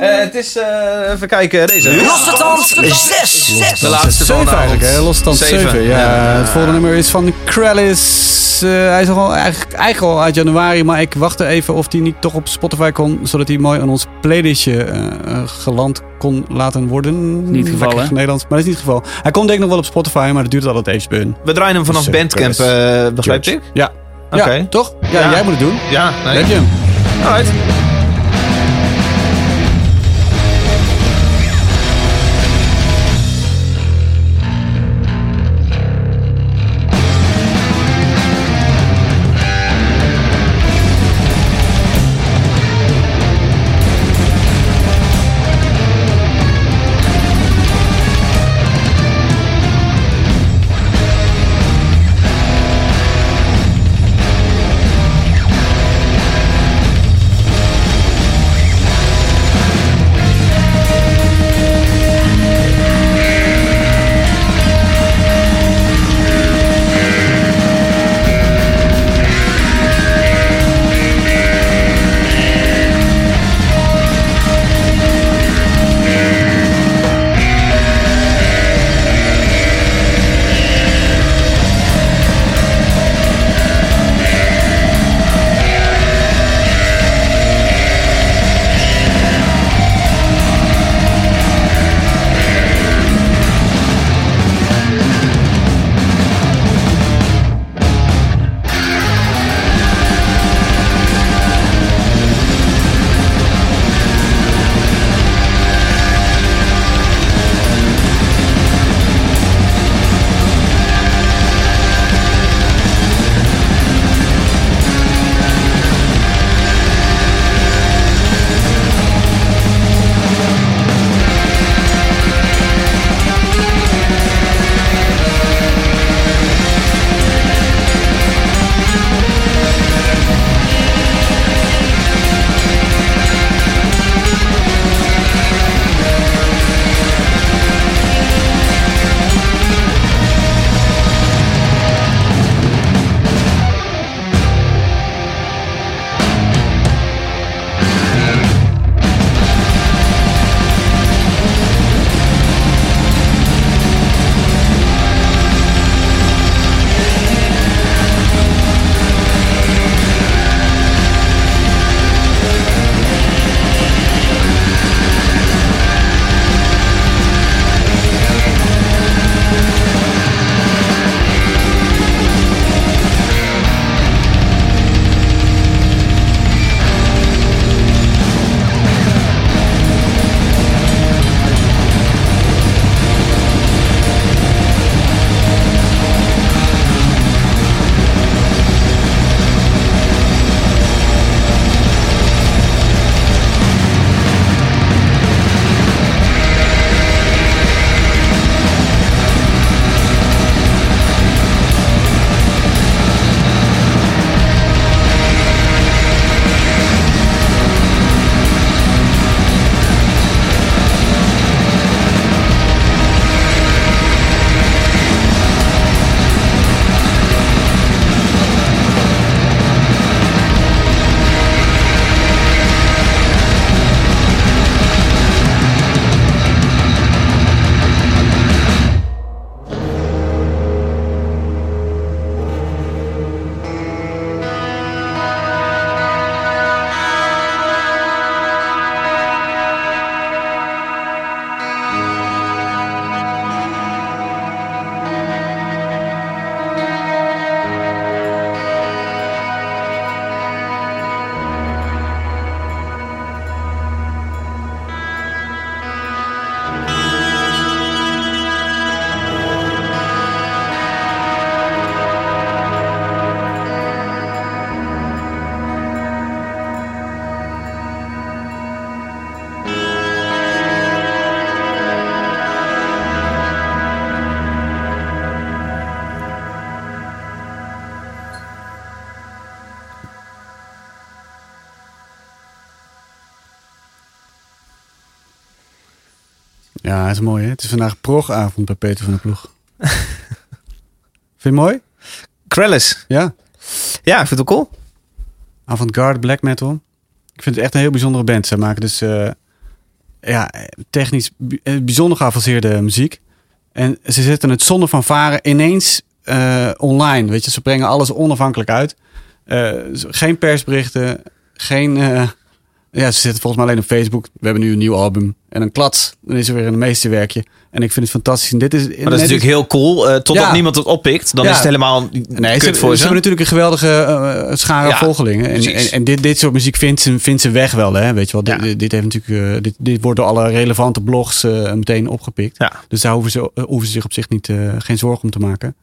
Eh, het is, eh, even kijken, deze. Losse tand 6. 6. De laatste van de eigenlijk, avond. hè? Los stand Zeven, 7. Ja, ja. Het volgende nummer is van Krellis. Eh, hij is al eigenlijk, eigenlijk al uit januari, maar ik wachtte even of hij niet toch op Spotify kon, zodat hij mooi aan ons playlistje eh, eh, geland kon laten worden. Niet het geval, hè? Nederlands, maar dat is niet het geval. Hij komt denk ik nog wel op Spotify, maar dat duurt altijd even. We draaien hem vanaf Dus, eh, Bandcamp, eh begrijp ik? Ja. Oké. Ja, toch? Ja, Ja. jij moet het doen. Ja, nee. Heb je hem? Alright. Ja, dat is mooi hè. Het is vandaag progavond bij Peter van der Ploeg. Vind je het mooi? Krellis. Ja. Ja, ik vind het cool. Avant-garde black metal. Ik vind het echt een heel bijzondere band. Ze maken dus eh, ja, technisch eh, bijzonder geavanceerde muziek. En ze zetten het zonder van varen ineens eh, online. Weet je, ze brengen alles onafhankelijk uit. Geen persberichten, geen. Eh, ja, ze zitten volgens mij alleen op Facebook. We hebben nu een nieuw album. En een klats. Dan is er weer een meesterwerkje. En ik vind het fantastisch. En dit is, Maar dat is natuurlijk heel cool. eh, totdat Ja. niemand het oppikt. Dan Ja. is het helemaal Nee, kut ze, voor ze ze. hebben natuurlijk een geweldige eh, schare Ja, volgelingen. En, en, en dit, dit soort muziek vindt ze, vindt ze weg wel. Hè? Weet je wel, dit, dit, heeft natuurlijk, eh, dit, dit wordt door alle relevante blogs eh, meteen opgepikt. Dus daar hoeven ze, eh, hoeven ze zich op zich niet, eh, geen zorgen om te maken.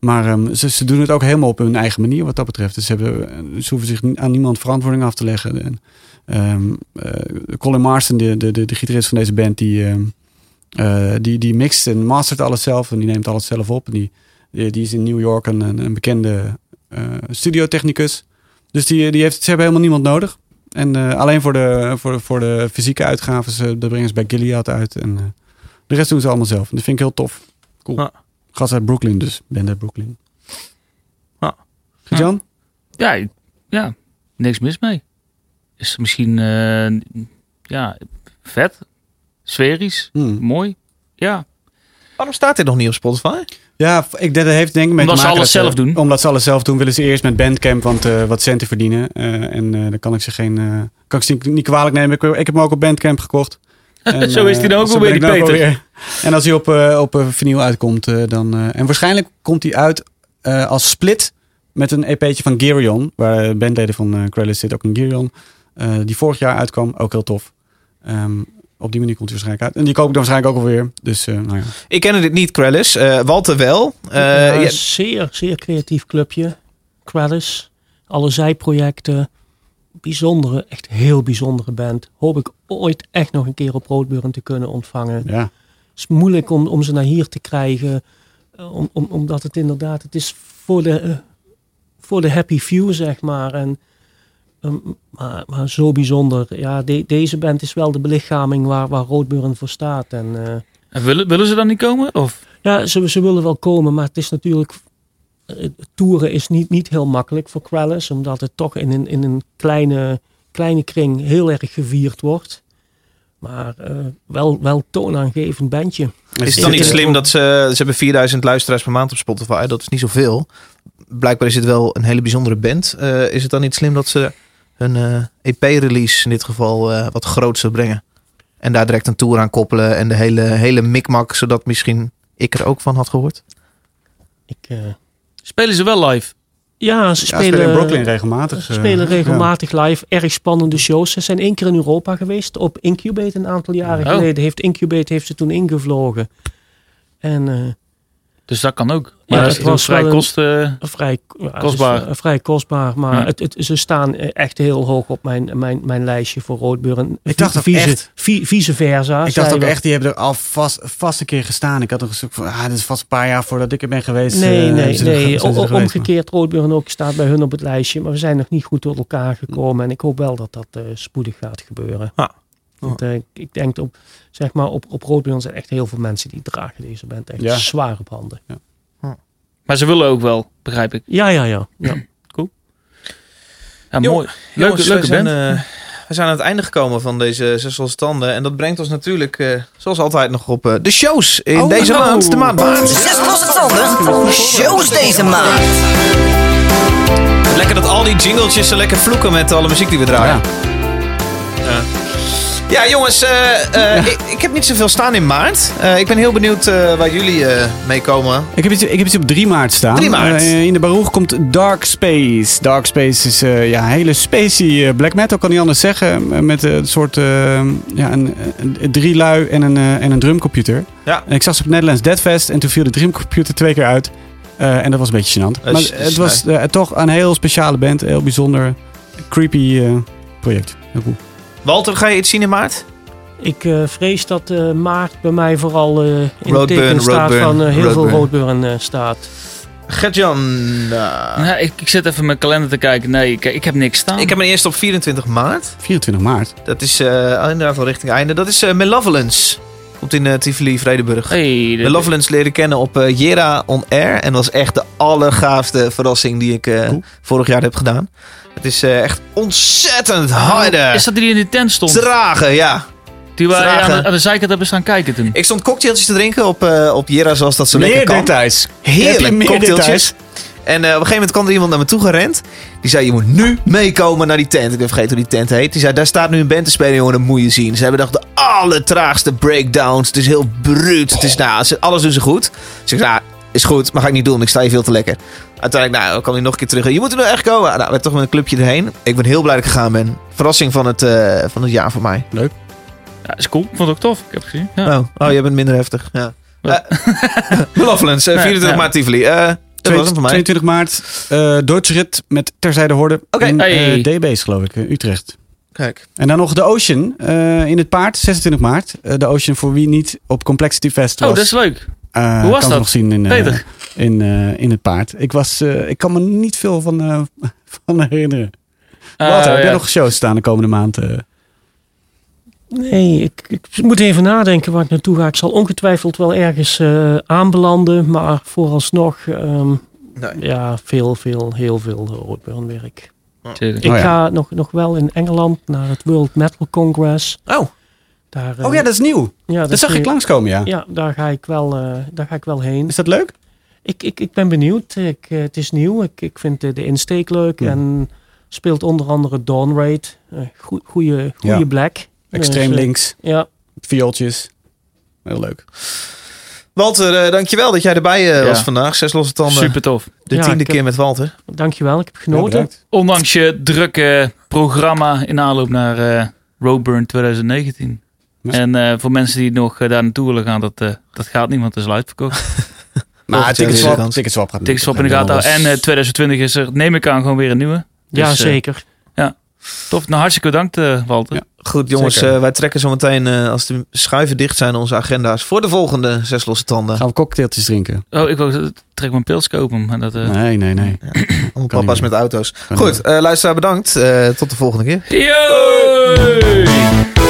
Maar ehm, ze, ze doen het ook helemaal op hun eigen manier wat dat betreft. Dus ze, hebben, eh, ze hoeven zich aan niemand verantwoording af te leggen. En, ehm, eh, Colin Marston, de, de, de, de gitarist van deze band, die, ehm, eh, die, die mixt en mastert alles zelf. En die neemt alles zelf op. En die, die, is in New York een, een, een bekende eh studiotechnicus. Dus die, die heeft, ze hebben helemaal niemand nodig. En alleen voor de, voor, voor de fysieke uitgaven, dat brengen ze bij Gilead uit. En de rest doen ze allemaal zelf. En dat vind ik heel tof. Cool. Ja. Gast uit Brooklyn dus. Band uit Brooklyn. Ja. Jan? Ja, ja, niks mis mee. Is misschien, eh, ja, vet, sferisch, Hmm. mooi. Ja, Waarom staat dit nog niet op Spotify? Ja, ik, dat heeft denk ik mee Omdat te ze maken alles dat zelf doen. Omdat ze alles zelf doen, willen ze eerst met Bandcamp want, eh, wat centen verdienen. Eh, en eh dan kan ik ze geen, eh, kan ik ze niet, niet kwalijk nemen. Ik, ik heb hem ook op Bandcamp gekocht. En, Zo is eh, die dan ook wel ben weer, die ook Peter. alweer. En als hij op, eh, op eh, vinyl uitkomt, eh, dan... eh, en waarschijnlijk komt hij uit eh, als split met een EP'tje van Gerion. Waar bandleden van eh Krellis zit ook in Gerion. Eh, die vorig jaar uitkwam, ook heel tof. Ehm, op die manier komt hij waarschijnlijk uit. En die koop ik dan waarschijnlijk ook alweer. Dus eh, nou ja. Ik kende dit niet, Krellis. Eh, Walter wel. Eh, Ja, ja, Zeer, zeer creatief clubje. Quellis. Alle zijprojecten. Bijzondere, echt heel bijzondere band. Hoop ik ooit echt nog een keer op Roodburn te kunnen ontvangen. ja. Het is moeilijk om, om ze naar hier te krijgen. Om, om, omdat het inderdaad, het is voor de, voor de happy few, zeg maar. En, ehm, maar, maar zo bijzonder. Ja, de- deze band is wel de belichaming waar, waar Roodburn voor staat. En, eh, En willen, willen ze dan niet komen? Of? ja, ze, ze willen wel komen, maar het is natuurlijk. Toeren is niet, niet heel makkelijk voor Quellis, omdat het toch in een, in een kleine, kleine kring heel erg gevierd wordt. Maar eh, wel, wel toonaangevend bandje. is het dan niet slim dat ze... Ze hebben 4000 luisteraars per maand op Spotify. Dat is niet zoveel. Blijkbaar is het wel een hele bijzondere band. Eh, is het dan niet slim dat ze hun eh, EP-release in dit geval eh, wat grootser brengen? En daar direct een tour aan koppelen. En de hele, hele mikmak, zodat misschien ik er ook van had gehoord. Ik, eh, Spelen ze wel live? ja, ze Ja, spelen, spelen in Brooklyn regelmatig. Ze spelen ja. regelmatig live. Erg spannende shows. Ze zijn één keer in Europa geweest. Op Incubate een aantal jaren Oh. geleden. Heeft Incubate heeft ze toen ingevlogen. En eh, Dus dat kan ook. Ja, Maar het het was vrij wel een- vrij ja, Kostbaar. is, eh, vrij kostbaar. Maar Ja. het, het, ze staan eh, echt heel hoog op mijn, mijn, mijn lijstje voor Roodburn. Ik dacht vice, echt- vi- vice versa. Ik dacht ook echt, die hebben er al vast, vast een keer gestaan. Ik had ook gezegd van, ah, dit is vast een paar jaar voordat ik er ben geweest. Nee, eh, nee, ze nee. er O- omgekeerd, Roodburn ook staat bij hun op het lijstje. Maar we zijn nog niet goed tot elkaar gekomen. En ik hoop wel dat dat eh, spoedig gaat gebeuren. Ja. Want, ik denk op, zeg maar, op, op zijn echt heel veel mensen die dragen deze band echt Ja. zwaar op handen. Maar ze willen ook wel, begrijp ik. Ja, ja, ja. ja. Ja, Jo- mooi. Leuke, Jongens, leuke we zijn, band. eh, we zijn aan het einde gekomen van deze zes losse tanden. En dat brengt ons natuurlijk, eh, zoals altijd, nog op eh, de shows in Oh, deze maand. De maand maart. Zes losse tanden. Shows deze maand. Lekker dat al die jingletjes zo lekker vloeken met alle muziek die we draaien. Ja, ja jongens, eh, eh, Ik, ik heb niet zoveel staan in maart. Eh, ik ben heel benieuwd waar jullie mee komen. Ik heb, iets, ik heb iets op 3 maart staan. 3 maart. In de Baruch komt Dark Space. Dark Space is ja, hele spacey black metal, kan niet anders zeggen. Met een soort ja, een, een- drie lui en een, en een drumcomputer. Ja. En ik zag ze op Netherlands Deadfest en toen viel de drumcomputer twee keer uit. En dat was een beetje gênant. Maar het was toch een heel speciale band. Een heel bijzonder, creepy project. Heel cool. Walter, ga je iets zien in maart? Ik eh, vrees dat eh, maart bij mij vooral eh, in het Roadburn, teken staat Roadburn, van heel Roadburn. veel roodburn eh, staat. Gert-Jan, Ja, ik, ik zit even mijn kalender te kijken. Nee, ik, ik heb niks staan. ik heb een eerste op 24 maart. 24 maart. Dat is eh, inderdaad al richting einde. Dat is eh, Malevolence. Komt in eh, Tivoli, Vredenburg. Hey, De Lovelands leren kennen op Jera On Air. En dat was echt de allergaafste verrassing die ik eh, vorig jaar heb gedaan. Het is eh, echt ontzettend harde. Is dat die in de tent stond? Dragen, ja. Die waar je Dragen. aan de, aan de zijkant hebben staan kijken toen. Ik stond cocktailtjes te drinken op, eh, op Jera zoals dat zo Meer lekker kan. details. Heb je Heerlijk meer cocktailtjes. details? En eh, op een gegeven moment kwam er iemand naar me toe gerend. Die zei, je moet nu meekomen naar die tent. Ik ben vergeten hoe die tent heet. Die zei, daar staat nu een band te spelen, jongen, dat moet je zien. Ze hebben nog de allertraagste breakdowns. Het is heel bruut. Het is, nou, ze- alles doen ze goed. Dus ik zei, nou, is goed, maar ga ik niet doen. Ik sta hier veel te lekker. Uiteindelijk, nou, kwam hij nog een keer terug. Je moet er nou echt komen. Nou, we hebben toch met een clubje erheen. Ik ben heel blij dat ik gegaan ben. Verrassing van het, eh, van het jaar voor mij. Ja, is cool. Vond ik ook tof. Ik heb het gezien. Ja. Oh, oh, jij bent minder heftig. Ja. Uh, Lovelands, eh, Nee, 24 ja. maart Tivoli. Eh mij. 22 maart, uh, Deutsche Rit met Terzijde Horde Oké. in Hey. eh, DB's geloof ik, eh, Utrecht. Kijk. En dan nog de Ocean eh, in het paard, 26 maart. Eh, de Ocean voor wie niet op Complexity Fest was. Oh, dat is leuk. Eh, Hoe was kan dat? ik nog zien in, eh, in, eh, in het paard. Ik, was, eh, ik kan me niet veel van, eh, van herinneren. Eh, Walter, heb ja. nog shows staan de komende maand? Nee, ik, ik moet even nadenken waar ik naartoe ga. Ik zal ongetwijfeld wel ergens eh, aanbelanden, maar vooralsnog ehm, Nee. ja, veel, veel, heel veel roodburnwerk. Tuurlijk. Ik Oh ja. ga nog, nog wel in Engeland naar het World Metal Congress. Oh, Daar, eh, Oh ja, dat is nieuw. ja, Dat zag ik langskomen, ja. Ja, daar ga ik wel, eh, daar ga ik wel heen. Is dat leuk? Ik, ik, ik ben benieuwd. Ik, eh, het is nieuw. Ik, ik vind de, de insteek leuk. Ja. En speelt onder andere Dawn Raid. Eh, goe- goeie, goeie Ja. black. Extreem Dus, eh, links, Ja, viooltjes. Heel leuk. Walter, eh, dankjewel dat jij erbij eh, Ja. was vandaag. Zes losse tanden. Super tof. De Ja, tiende heb- keer met Walter. dankjewel. Ik heb genoten. Ondanks je drukke programma in aanloop naar eh Roadburn 2019. Ja. En eh, voor mensen die nog eh, daar naartoe willen gaan, dat, eh, dat gaat niet, want het is al uitverkocht. Maar Ticketswap. Ticketswap gaat Tickets op in de gaten houden. En eh, 2020 is er, neem ik aan, gewoon weer een nieuwe. ja, Dus, eh, zeker. Tof. Nou, hartstikke bedankt, Walter. Ja. Goed jongens, wij trekken zo meteen eh, als de schuiven dicht zijn onze agenda's voor de volgende zes losse tanden. Gaan we cocktailtjes drinken? Oh, ik wou trek mijn pils kopen. Maar dat, eh, Nee, nee, nee. Allemaal Kan papa's met auto's. Kan Goed, eh luisteraar bedankt. Eh, tot de volgende keer. Yo!